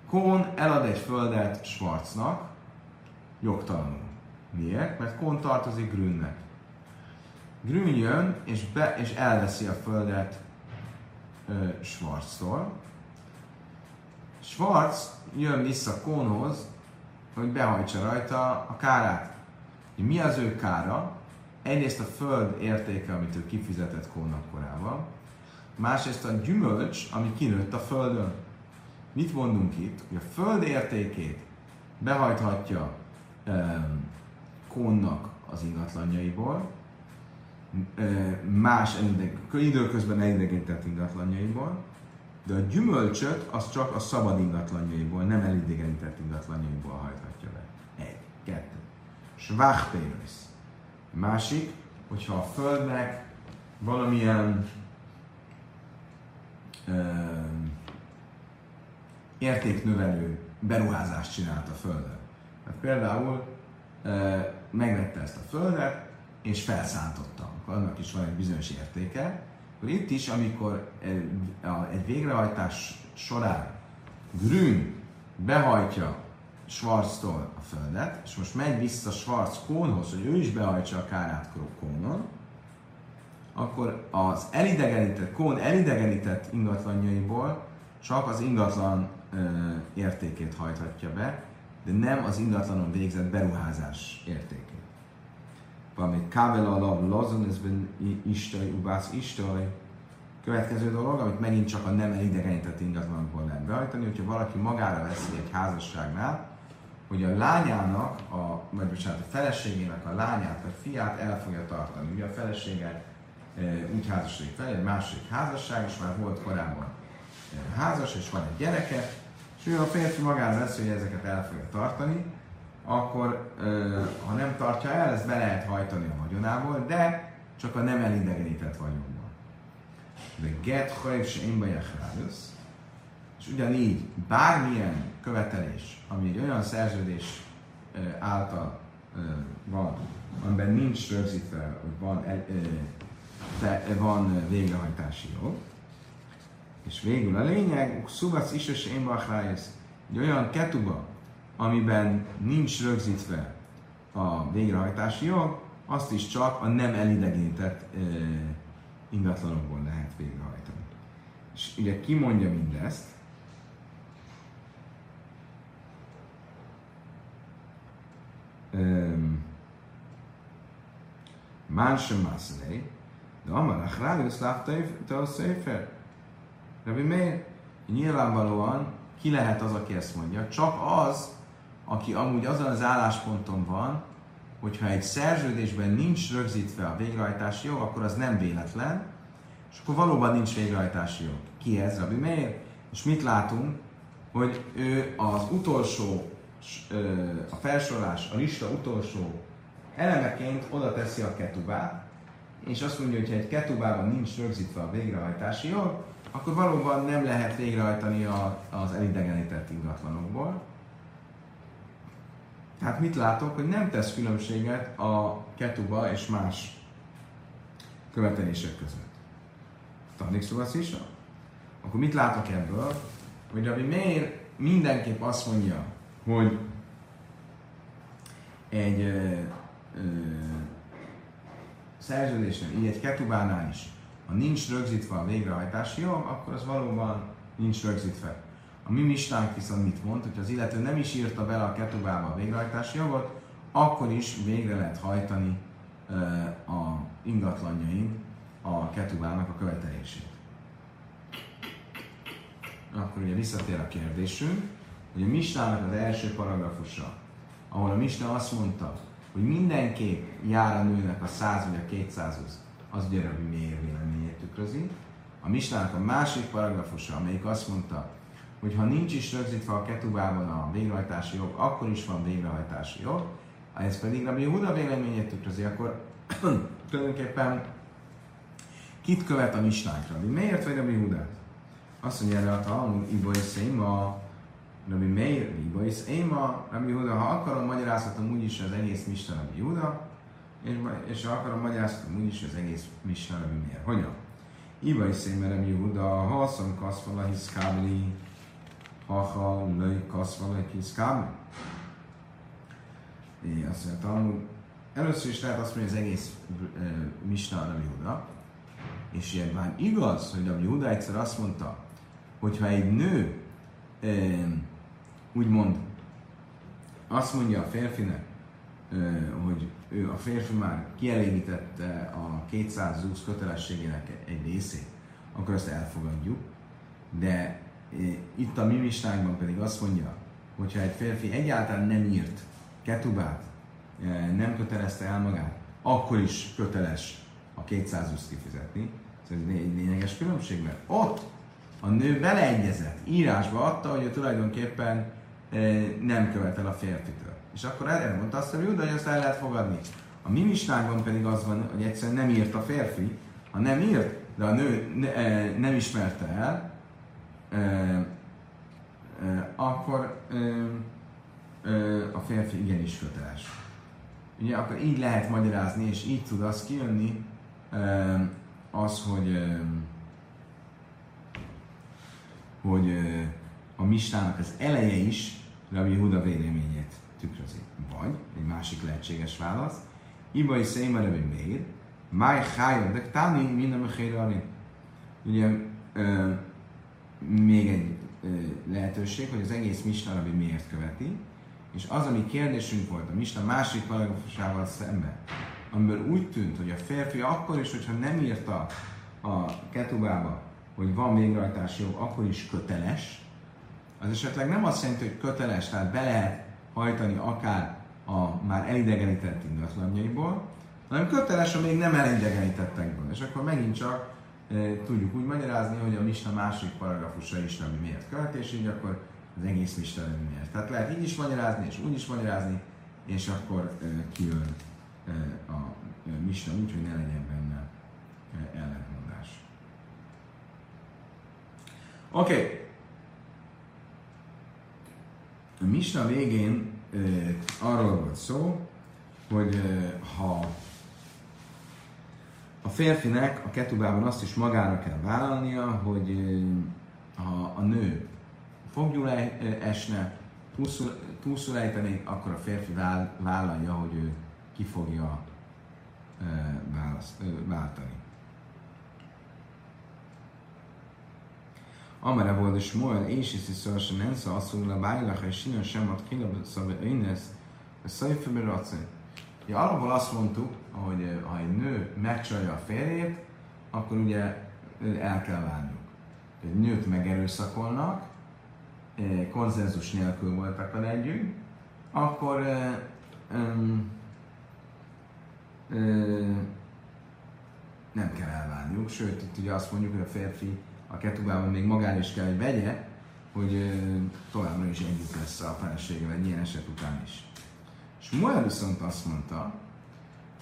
Speaker 1: Kón elad egy földet Schwarznak, jogtalanul. Miért? Mert Kón tartozik Grünnek. Grün jön és, be, és elveszi a földet Schwarztól. Schwarz jön vissza Kónhoz, hogy behajtsa rajta a kárát. Mi az ő kára? Egyrészt a föld értéke, amit ő kifizetett Kónnak korábban, másrészt a gyümölcs, ami kinőtt a földön. Mit mondunk itt? Hogy a föld értékét behajthatja um, Kónnak az ingatlanjaiból, más időközben elidegített ingatlanjaiból, de a gyümölcsöt az csak a szabad ingatlanjaiból, nem elidegenített ingatlanjaiból hajthatja be. Egy, kettő. Schwach Másik, hogyha a földnek valamilyen értéknövelő beruházást csinált a földön. Tehát például e, megvette ezt a földet, és felszántotta. Akkor annak is van egy bizonyos értéke. Akkor itt is, amikor egy végrehajtás során Grün behajtja Schwarztól a földet, és most megy vissza Schwarz Kónhoz, hogy ő is behajtsa a kárát Kónon, akkor az elidegenített, Kón elidegenített ingatlanjaiból csak az ingatlan ö, értékét hajthatja be, de nem az ingatlanon végzett beruházás értékét. Valamit kábel alap lazon, ez istaj, ubász istaj. Következő dolog, amit megint csak a nem elidegenített ingatlanokból lehet behajtani, hogyha valaki magára veszi egy házasságnál, hogy a lányának, a, vagy bocsánat, a feleségének a lányát vagy fiát el fogja tartani. Ugye a felesége úgy házasodik fel, egy másik házasság, és már volt korábban házas, és van egy gyereke, és ő a férfi magára lesz, hogy ezeket el fogja tartani, akkor ha nem tartja el, ezt be lehet hajtani a vagyonából, de csak a nem elidegenített vagyonból. De get hajv se én és ugyanígy bármilyen követelés, ami egy olyan szerződés által van, amiben nincs rögzítve, hogy van te, van végrehajtási jog. És végül a lényeg, szuvac is és én egy olyan ketuba, amiben nincs rögzítve a végrehajtási jog, azt is csak a nem elidegenített e, ingatlanokból lehet végrehajtani. És ugye ki mondja mindezt? Mánsem Mászlej, de Amar Achrálius látta a széfer. Rabbi Meir, nyilvánvalóan ki lehet az, aki ezt mondja? Csak az, aki amúgy azon az állásponton van, hogyha egy szerződésben nincs rögzítve a végrehajtási jog, akkor az nem véletlen, és akkor valóban nincs végrehajtási jog. Ki ez, Rabbi Meir? És mit látunk? Hogy ő az utolsó, a felsorolás, a lista utolsó elemeként oda teszi a ketubát, és azt mondja, hogy ha egy ketubában nincs rögzítve a végrehajtási jog, akkor valóban nem lehet végrehajtani az elidegenített ingatlanokból. Tehát mit látok, hogy nem tesz különbséget a ketuba és más követelések között. Szóval is? Akkor mit látok ebből? Hogy ami miért mindenképp azt mondja, hogy egy ö, ö, szerződésnél, így egy ketubánál is, ha nincs rögzítve a végrehajtási jog, akkor az valóban nincs rögzítve. A mi mistánk viszont mit mond, hogy az illető nem is írta bele a ketubába a végrehajtási jogot, akkor is végre lehet hajtani a ingatlanjain a ketubának a követelését. akkor ugye visszatér a kérdésünk, hogy a Misnának az első paragrafusa, ahol a Misna azt mondta, hogy mindenképp jár a nőnek a 100 vagy a 200 az Rabbi Meir véleményét tükrözi. A Misnának a másik paragrafusa, amelyik azt mondta, hogy ha nincs is rögzítve a ketubában a végrehajtási jog, akkor is van végrehajtási jog, ez pedig Rabbi Huda véleményét tükrözi, akkor tulajdonképpen kit követ a misnánkra? Miért vagy Rabbi Hudát? Azt mondja erre a Talmud, Ibo és Széma, Rabbi Meir, Ibo és Széma, Rabbi Huda, ha akarom, magyarázhatom úgyis az egész Misna Rabbi Huda, és, és ha akarom, magyarázhatom úgyis az egész Misna Rabbi Meir. Hogyan? Iba és Széma Rabbi Huda, ha aszom kaszvala hiszkábli, ha ha löj kaszvala hiszkábli. Azt mondja, Talmud, először is lehet azt mondani, hogy az egész uh, Misna Rabbi Huda, és ilyen már igaz, hogy Rabbi Huda egyszer azt mondta, hogyha egy nő úgymond azt mondja a férfinek, hogy ő a férfi már kielégítette a 220 kötelességének egy részét, akkor azt elfogadjuk. De itt a mi pedig azt mondja, hogyha egy férfi egyáltalán nem írt ketubát, nem kötelezte el magát, akkor is köteles a 220 kifizetni. Ez egy lényeges különbség, mert ott a nő beleegyezett, írásba adta, hogy ő tulajdonképpen e, nem követel a férfitől. És akkor erre mondta azt, hogy hogy azt el lehet fogadni. A mi misnákban pedig az van, hogy egyszerűen nem írt a férfi, ha nem írt, de a nő ne, e, nem ismerte el, e, e, akkor a férfi igenis köteles. Ugye akkor így lehet magyarázni, és így tud az kijönni, az, hogy hogy a mistának az eleje is Rabbi Huda véleményét tükrözi. Vagy, egy másik lehetséges válasz, Ibai Széma Rabbi Meir, Máj Chája, de Tani minden Mechére Ugye még egy lehetőség, hogy az egész Misna Rabbi miért követi, és az, ami kérdésünk volt a Misna másik paragrafusával szemben, amiből úgy tűnt, hogy a férfi akkor is, hogyha nem írta a ketubába, hogy van végrehajtási jog, akkor is köteles, az esetleg nem azt jelenti, hogy köteles, tehát be lehet hajtani akár a már elidegenített ingatlanjaiból, hanem köteles a még nem elidegenítettekből. És akkor megint csak tudjuk úgy magyarázni, hogy a Misna másik paragrafusa is nem miért és így akkor az egész Misna nem miért. Tehát lehet így is magyarázni, és úgy is magyarázni, és akkor e, kijön e, a Misna úgy, hogy ne legyen benne ellentmondás. Oké. Okay. A Misna végén arról volt szó, hogy ha a férfinek a ketubában azt is magára kell vállalnia, hogy ha a nő fogjul esne, túlszul, ejteni, akkor a férfi vállalja, hogy ő ki fogja váltani. Amara volt és Moel, és is is sem nem szó, azt mondja, bájlach, és sinő sem ad kilab, szóval önesz, a szajfőbe racai. Ja, alapból azt mondtuk, hogy eh, ha egy nő megcsalja a férjét, akkor ugye el kell válniuk. Egy nőt megerőszakolnak, eh, konszenzus nélkül voltak vele együtt, akkor um, um, nem kell elválniuk, sőt, itt ugye azt mondjuk, hogy a férfi a ketubában még magán is kell, hogy vegye, hogy továbbra is együtt lesz a feleségével egy ilyen eset után is. És Moel viszont azt mondta,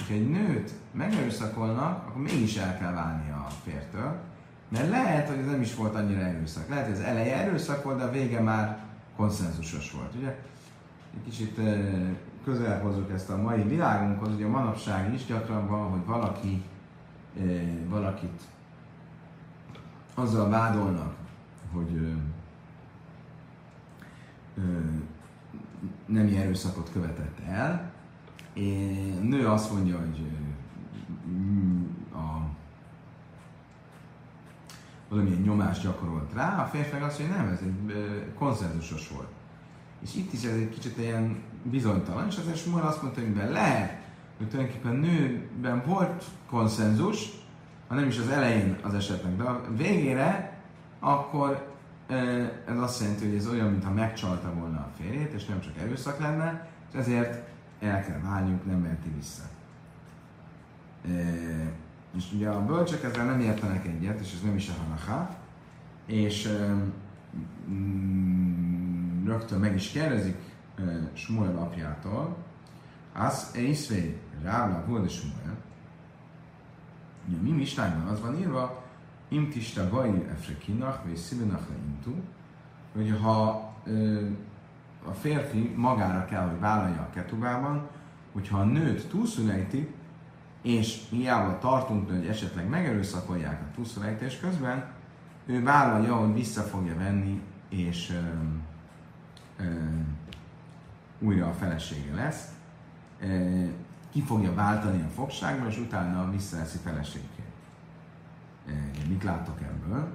Speaker 1: hogy egy nőt megerőszakolnak, akkor mégis el kell válni a fértől, mert lehet, hogy ez nem is volt annyira erőszak. Lehet, hogy az eleje erőszak volt, de a vége már konszenzusos volt. Ugye? Egy kicsit közel hozzuk ezt a mai világunkhoz, ugye manapság is gyakran van, hogy valaki valakit azzal vádolnak, hogy nem erőszakot követett el. A nő azt mondja, hogy a, valamilyen nyomást gyakorolt rá, a férfi azt mondja, nem, ez egy konszenzusos volt. És itt is ez egy kicsit ilyen bizonytalan, és azért Smuel azt mondta, hogy lehet, hogy tulajdonképpen nőben volt konszenzus, ha nem is az elején az esetnek, de a végére, akkor ez azt jelenti, hogy ez olyan, mintha megcsalta volna a férjét, és nem csak erőszak lenne, és ezért el kell válniuk, nem meheti vissza. És ugye a bölcsek ezzel nem értenek egyet, és ez nem is a halaká, és mm, rögtön meg is kérdezik Smuel apjától, az észvé rála volt a Smuel, ugye mi mistányban az van írva, im tista vaj efre kinach, vagy szívenach le intu, hogy ha a férfi magára kell, hogy vállalja a ketubában, hogyha a nőt túlszülejti, és hiába tartunk, hogy esetleg megerőszakolják a túlszülejtés közben, ő vállalja, hogy vissza fogja venni, és ö, ö, újra a felesége lesz, ö, ki fogja váltani a fogságba, és utána visszaeszi feleségét. Mit látok ebből?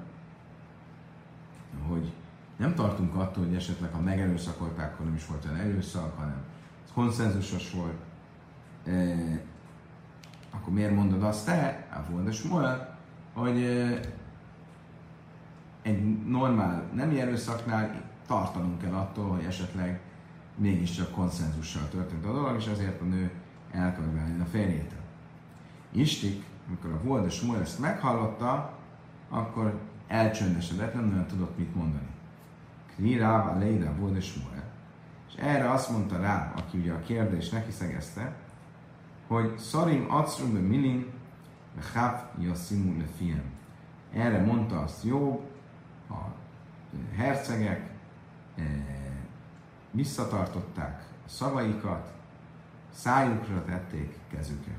Speaker 1: Hogy nem tartunk attól, hogy esetleg ha megerőszakolták, akkor nem is volt olyan erőszak, hanem ez konszenzusos volt. E, akkor miért mondod azt te, a Smuel, hogy e, egy normál nem erőszaknál tartanunk kell attól, hogy esetleg mégiscsak konszenzussal történt a dolog, és ezért a nő el kell a férjétől. Istik, amikor a Volda Smuel ezt meghallotta, akkor elcsöndesedett, nem nagyon tudott mit mondani. Kri Ráv a Leida Volda Smuel. És erre azt mondta rá, aki ugye a kérdés neki szegezte, hogy Szarim Acrum be Milin, be Chaf Yassimu le Fiem. Erre mondta azt jó, a hercegek e, visszatartották a szavaikat, szájukra tették kezüket.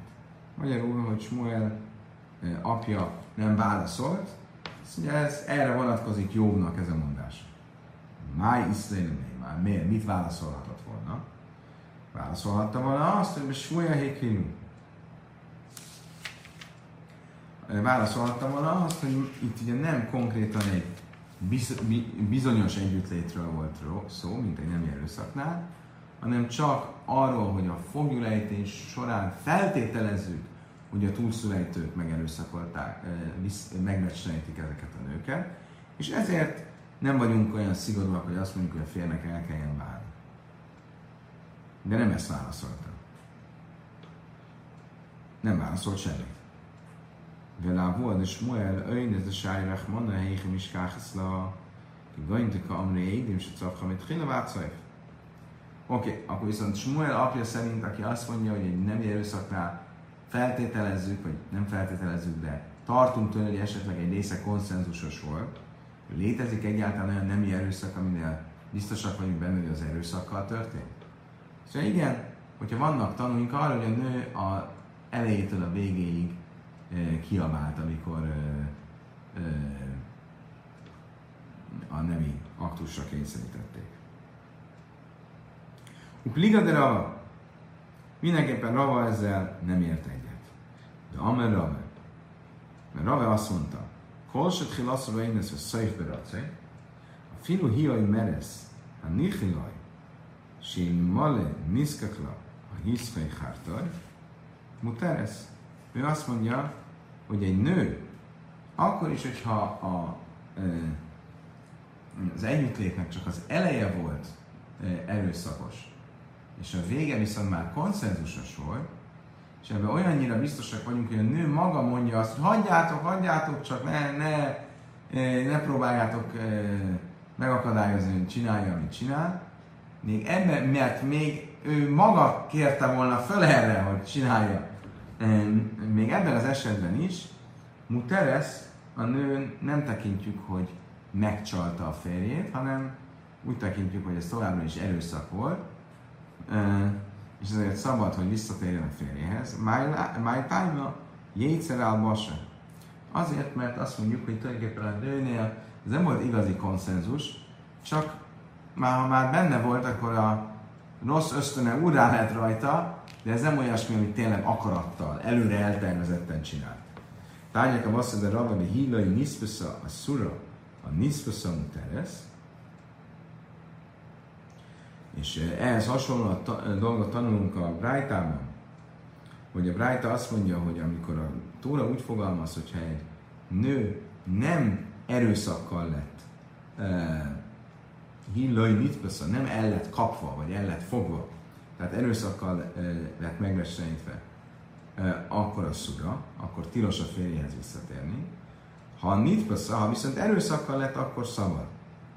Speaker 1: Magyarul, hogy Smuel apja nem válaszolt, mondja, ez, erre vonatkozik Jobbnak ez a mondás. Máj iszlélemé, már miért? Mit válaszolhatott volna? Válaszolhatta volna azt, hogy Smuel hékinu. Válaszolhatta volna azt, hogy itt ugye nem konkrétan egy bizonyos együttlétről volt szó, mint egy nem erőszaknál, hanem csak arról, hogy a fogjulejtés során feltételezzük, hogy a túlszülejtők megerőszakolták, megmeccsenítik ezeket a nőket, és ezért nem vagyunk olyan szigorúak, hogy azt mondjuk, hogy a férnek el kelljen válni. De nem ezt válaszoltam. Nem válaszolt semmit. Vele volt, és Moel, öjn, ez a sájrach, mondja, heichem is ki gajntika amri édim, se cafha, mit. Oké, akkor viszont Smuel apja szerint, aki azt mondja, hogy egy nem erőszaknál feltételezzük, vagy nem feltételezzük, de tartunk tőle, hogy esetleg egy része konszenzusos volt, létezik egyáltalán olyan nemi erőszak, aminél biztosak vagyunk benne, hogy az erőszakkal történt? Szóval igen, hogyha vannak tanulink arra, hogy a nő a elejétől a végéig kiabált, amikor a nemi aktusra kényszerítették. Upliga de Rava. Mindenképpen Rava ezzel nem ért egyet. De Amer Rava. Mert Rava azt mondta, Kolset hilaszra én ez a szajf beracé, a filu hiai meresz, a hiszfej hártaj, muteresz. Ő azt mondja, hogy egy nő, akkor is, hogyha a, az együttlétnek csak az eleje volt erőszakos, és a vége viszont már konszenzusos volt, és ebben olyannyira biztosak vagyunk, hogy a nő maga mondja azt, hogy hagyjátok, hagyjátok, csak ne, ne, ne próbáljátok megakadályozni, hogy csinálja, amit csinál. Még ebben, mert még ő maga kérte volna föl erre, hogy csinálja. Még ebben az esetben is, Muteres, a nő nem tekintjük, hogy megcsalta a férjét, hanem úgy tekintjük, hogy ez továbbra is erőszak volt, és ezért szabad, hogy visszatérjen a férjéhez. Máj tájna jétszer basa. Azért, mert azt mondjuk, hogy tulajdonképpen a nőnél ez nem volt igazi konszenzus, csak már ha már benne volt, akkor a rossz ösztöne úrá lett rajta, de ez nem olyasmi, hogy tényleg akarattal, előre eltervezetten csinált. Tányák a vasszad a ravani hílai niszpesza a szura, a niszpesza muteres, és eh, ehhez hasonló a ta, eh, dolgot tanulunk a Brájtában, hogy a Brájta azt mondja, hogy amikor a Tóra úgy fogalmaz, hogyha egy nő nem erőszakkal lett hillai nitpesza nem el lett kapva, vagy el lett fogva, tehát erőszakkal lett megvesenítve, akkor a szura, akkor tilos a férjéhez visszatérni. Ha nitpesza, ha viszont erőszakkal lett, akkor szabad,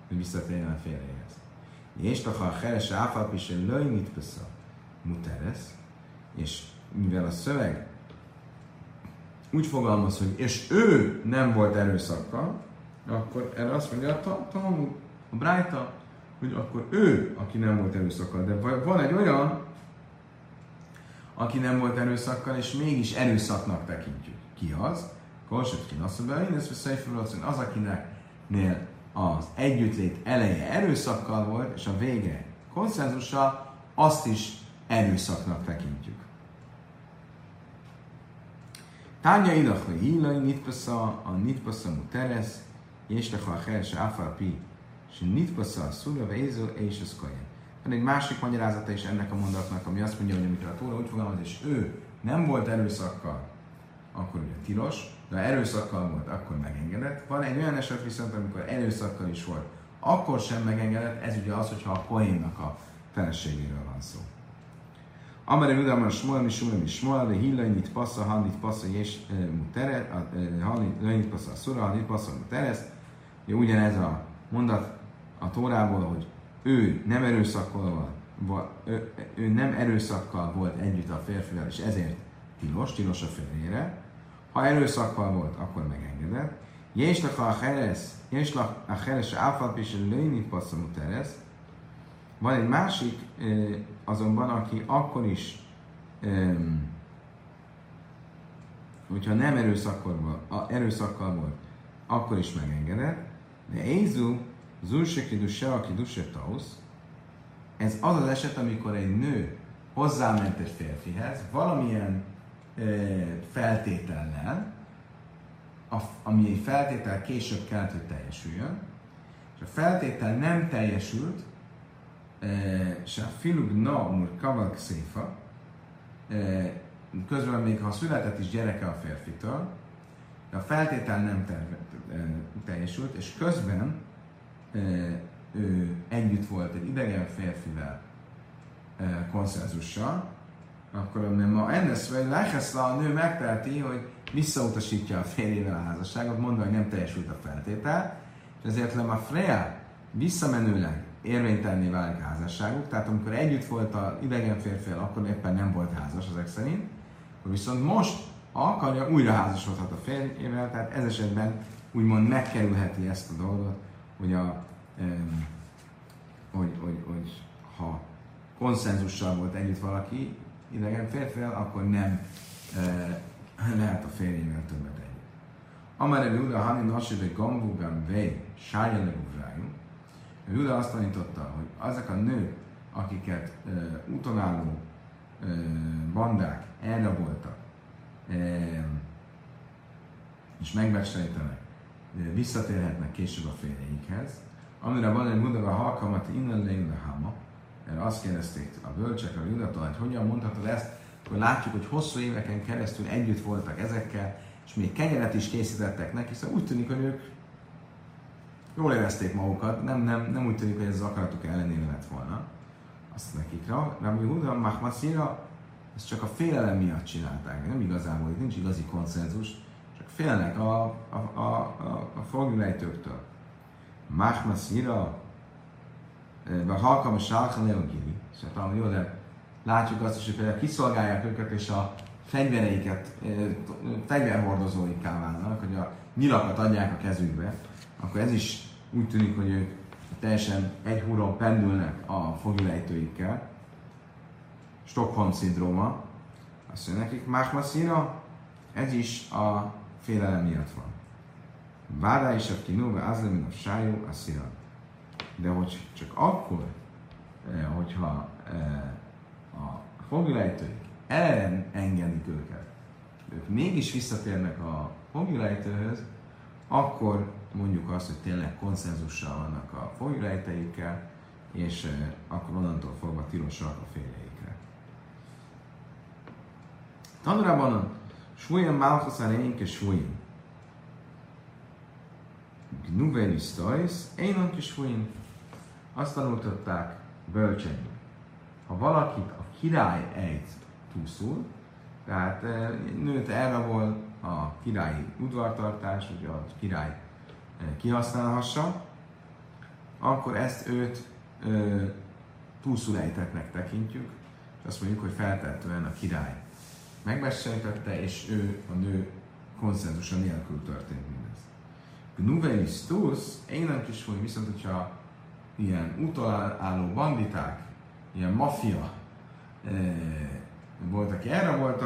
Speaker 1: hogy visszatérjen a férjéhez. És ha a heres áfalp is löj nitpesza, muteres, és mivel a szöveg úgy fogalmaz, hogy és ő nem volt erőszakkal, akkor erre azt mondja a Talmud, a Brájta, hogy akkor ő, aki nem volt erőszakkal. De van egy olyan, aki nem volt erőszakkal, és mégis erőszaknak tekintjük. Ki az? Kolsotkin azt mondja, én ezt az, akinek nél az együttlét eleje erőszakkal volt, és a vége konszenzussal, azt is erőszaknak tekintjük. Tánya idach, hogy hílai nitpasza, a nitpasza muteres, és lecha a herse pi, és nitpasza a szura, véző, és az kajen. Van egy másik magyarázata is ennek a mondatnak, ami azt mondja, hogy amikor a Tóra úgy fogalmaz, és ő nem volt erőszakkal, akkor ugye tilos, ha erőszakkal volt, akkor megengedett. Van egy olyan eset viszont, amikor erőszakkal is volt, akkor sem megengedett, ez ugye az, hogyha a poénnak a feleségéről van szó. Amare Udamar Shmuel, mi Shmuel, mi Shmuel, de Hillai Passa, Hanit Passa, és Mutere, Hanit Passa, Sura, Hanit Passa, Muteres. Ugye ugyanez a mondat a Tórából, hogy ő nem erőszakkal, ő, ő nem erőszakkal volt együtt a férfivel, és ezért tilos, tilos a férjére. Ha erőszakkal volt, akkor megengedett. Jéslach a Heres, Jéslach a Heres, Áfalpis, Lőni Passa, Muteres. Van egy másik azonban, aki akkor is, hogyha nem erőszakkal, erőszakkal volt, akkor is megengedett, de Ézu, Zulsekidu se, aki Dusetausz, ez az az eset, amikor egy nő hozzáment egy férfihez, valamilyen feltétellel, ami egy feltétel később kellett, hogy teljesüljön, és a feltétel nem teljesült, se a filug na umur kaval széfa, közben még ha született is gyereke a férfitől, de a feltétel nem teljesült, és közben ő együtt volt egy idegen férfivel konszenzussal, akkor ma ennek vagy Lecheszla a nő megteheti, hogy visszautasítja a férjével a házasságot, mondva, hogy nem teljesült a feltétel, és ezért a Freya visszamenőleg érvénytelné válik a házasságuk, tehát amikor együtt volt a idegen férfivel, akkor éppen nem volt házas ezek szerint, akkor viszont most, akarja, újra házasodhat a férjével, tehát ez esetben úgymond megkerülheti ezt a dolgot, hogy, a, hogy, hogy, hogy ha konszenzussal volt együtt valaki idegen férfivel, akkor nem uh, lehet a férjével többet együtt. Amare Luda Hani Nasi de Gambugam Vej Sája Júda azt tanította, hogy azok a nők, akiket uh, utonálló uh, bandák elraboltak, uh, és megbecsejtenek, uh, visszatérhetnek később a férjeikhez, amire van egy mudaga halkamat innen leille hama, erre azt kérdezték a bölcsek, a Judatól, hogy hogyan mondhatod ezt, hogy látjuk, hogy hosszú éveken keresztül együtt voltak ezekkel, és még kenyeret is készítettek neki, szóval úgy tűnik, hogy ők jól érezték magukat, nem, nem, nem úgy tűnik, hogy ez az akaratuk ellenére lett volna. Azt nekik, Rabbi Huda, Mahmasira, ezt csak a félelem miatt csinálták, nem igazából, itt nincs igazi konszenzus, csak félnek a, a, a, a, a fogjulejtőktől. Mahmasira, vagy halkam a sálkan leogili, szóval jó, de látjuk azt is, hogy például kiszolgálják őket, és a fegyvereiket, fegyverhordozóikká válnak, hogy a nyilakat adják a kezükbe, akkor ez is úgy tűnik, hogy ők teljesen egy húron pendülnek a fogilejtőikkel. Stockholm szindróma. Azt mondja nekik, Mákmaszina, ez is a félelem miatt van. Várá is a kinóva, az a sájú, a szira. De hogy csak akkor, eh, hogyha eh, a fogilejtőik engedik őket, ők mégis visszatérnek a fogilejtőhöz, akkor mondjuk azt, hogy tényleg konszenzussal vannak a folyrejteikkel, és eh, akkor onnantól fogva tilosak a férjeikre. Tanulában a súlyan málhoszán énke súlyan. Nuvelis Tois, Énon Kisfuin. Azt tanultatták bölcseim. Ha valakit a király ejt túlszul, tehát nőt elrabol a királyi udvartartás, hogy a király kihasználhassa, akkor ezt őt túlszulejtetnek tekintjük, és azt mondjuk, hogy feltehetően a király megbeszéltette, és ő, a nő konszenzusa nélkül történt mindez. Gnuvelis tusz, én nem kis hogy viszont, hogyha ilyen utaláló banditák, ilyen maffia e, volt, aki erre volt,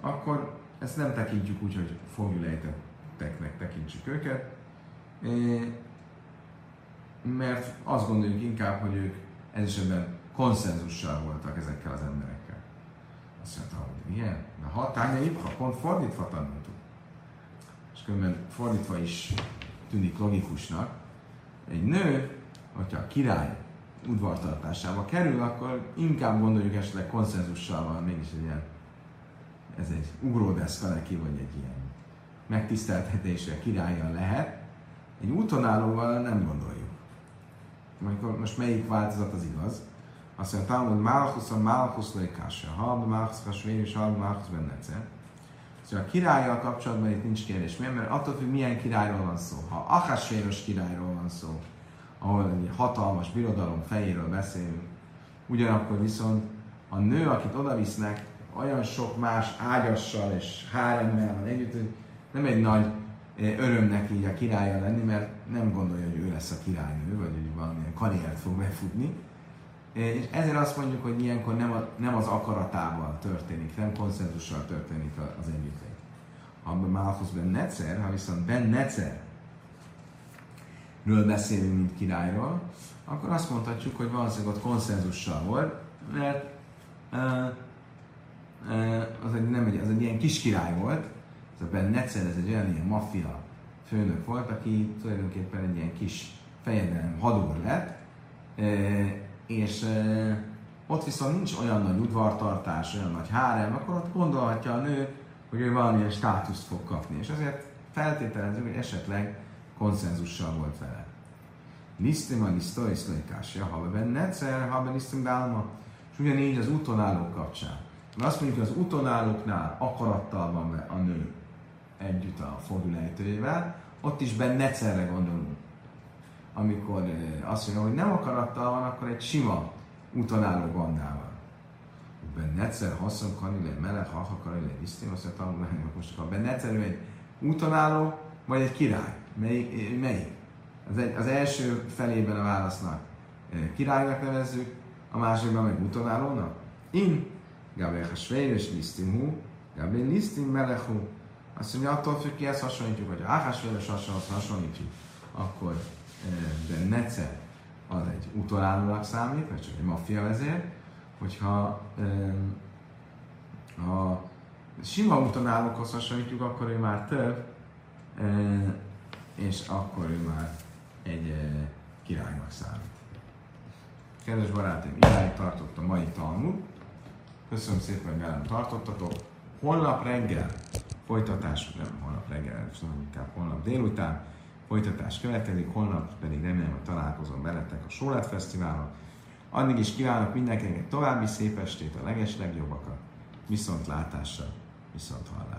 Speaker 1: akkor ezt nem tekintjük úgy, hogy fogjulejtetteknek tekintsük őket, e, mert azt gondoljuk inkább, hogy ők ez esetben konszenzussal voltak ezekkel az emberekkel. Azt mondta, hogy igen, de ha tányai, ha pont fordítva tanultuk. És különben fordítva is tűnik logikusnak. Egy nő, hogyha a király udvartartásába kerül, akkor inkább gondoljuk esetleg konszenzussal van, mégis egy ilyen, ez egy ugródeszka neki, vagy egy ilyen megtiszteltetésre királya lehet. Egy útonállóval nem gondoljuk. Most melyik változat az igaz? Azt mondja, Talmud, Malchus a Malchus leikása. Halb Malchus a svér és halb Malchus bennece. Szóval a királlyal kapcsolatban itt nincs kérdés. Miért? Mert attól függ, milyen királyról van szó. Ha Akasvéros királyról van szó, ahol egy hatalmas birodalom fejéről beszélünk, ugyanakkor viszont a nő, akit oda visznek, olyan sok más ágyassal és háremmel van együtt, hogy nem egy nagy eh, örömnek így a királya lenni, mert nem gondolja, hogy ő lesz a királynő, vagy hogy valamilyen karriert fog befutni, és ezért azt mondjuk, hogy ilyenkor nem, a, nem az akaratával történik, nem konszenzussal történik az együttlét. Ha Malchus ben Netzer, ha viszont ben Netzer ről beszélünk, mint királyról, akkor azt mondhatjuk, hogy valószínűleg ott konszenzussal volt, mert uh, uh, az egy, nem egy, az egy ilyen kis király volt, ez a Ben Netzer, ez egy olyan ilyen maffia főnök volt, aki tulajdonképpen egy ilyen kis fejedelem hadúr lett, uh, és e, ott viszont nincs olyan nagy udvartartás, olyan nagy hárem, akkor ott gondolhatja a nő, hogy ő valamilyen státuszt fog kapni. És azért feltételező, hogy esetleg konszenzussal volt vele. A nisztó és ja, ha benne egyszer, ha benne nisztim dálma. És ugyanígy az útonállók kapcsán. Mert azt mondjuk, hogy az útonállóknál akarattal van a nő együtt a fordulejtőjével, ott is benne egyszerre gondolunk amikor azt mondja, hogy nem akarattal van, akkor egy sima úton álló bandával. Ben egyszer haszon kanile meleg, ha kanile isztim, azt mondja, tanulni, most ha ben egyszer egy úton álló, vagy egy király. Melyik? melyik? Az, az első felében a válasznak királynak nevezzük, a másikban meg útonállónak. In, Gabriel Hasvér és Lisztimhu, Gabriel Lisztim Melechu. Azt mondja, attól függ, ki ezt hasonlítjuk, hogy Áhásvér és hasonlítjuk, akkor de Nece az egy utolállónak számít, vagy csak egy maffia vezér, hogyha ha sima utonállókhoz hasonlítjuk, akkor ő már több, és akkor ő már egy királynak számít. Kedves barátaim, idáig tartott a mai Talmud. Köszönöm szépen, hogy velem tartottatok. Holnap reggel folytatás, nem holnap reggel, hanem inkább holnap délután, folytatás következik, holnap pedig remélem, hogy találkozom veletek a Sólet Fesztiválon. Addig is kívánok mindenkinek további szép estét, a leges legjobbakat, viszont látásra, viszont hallásra.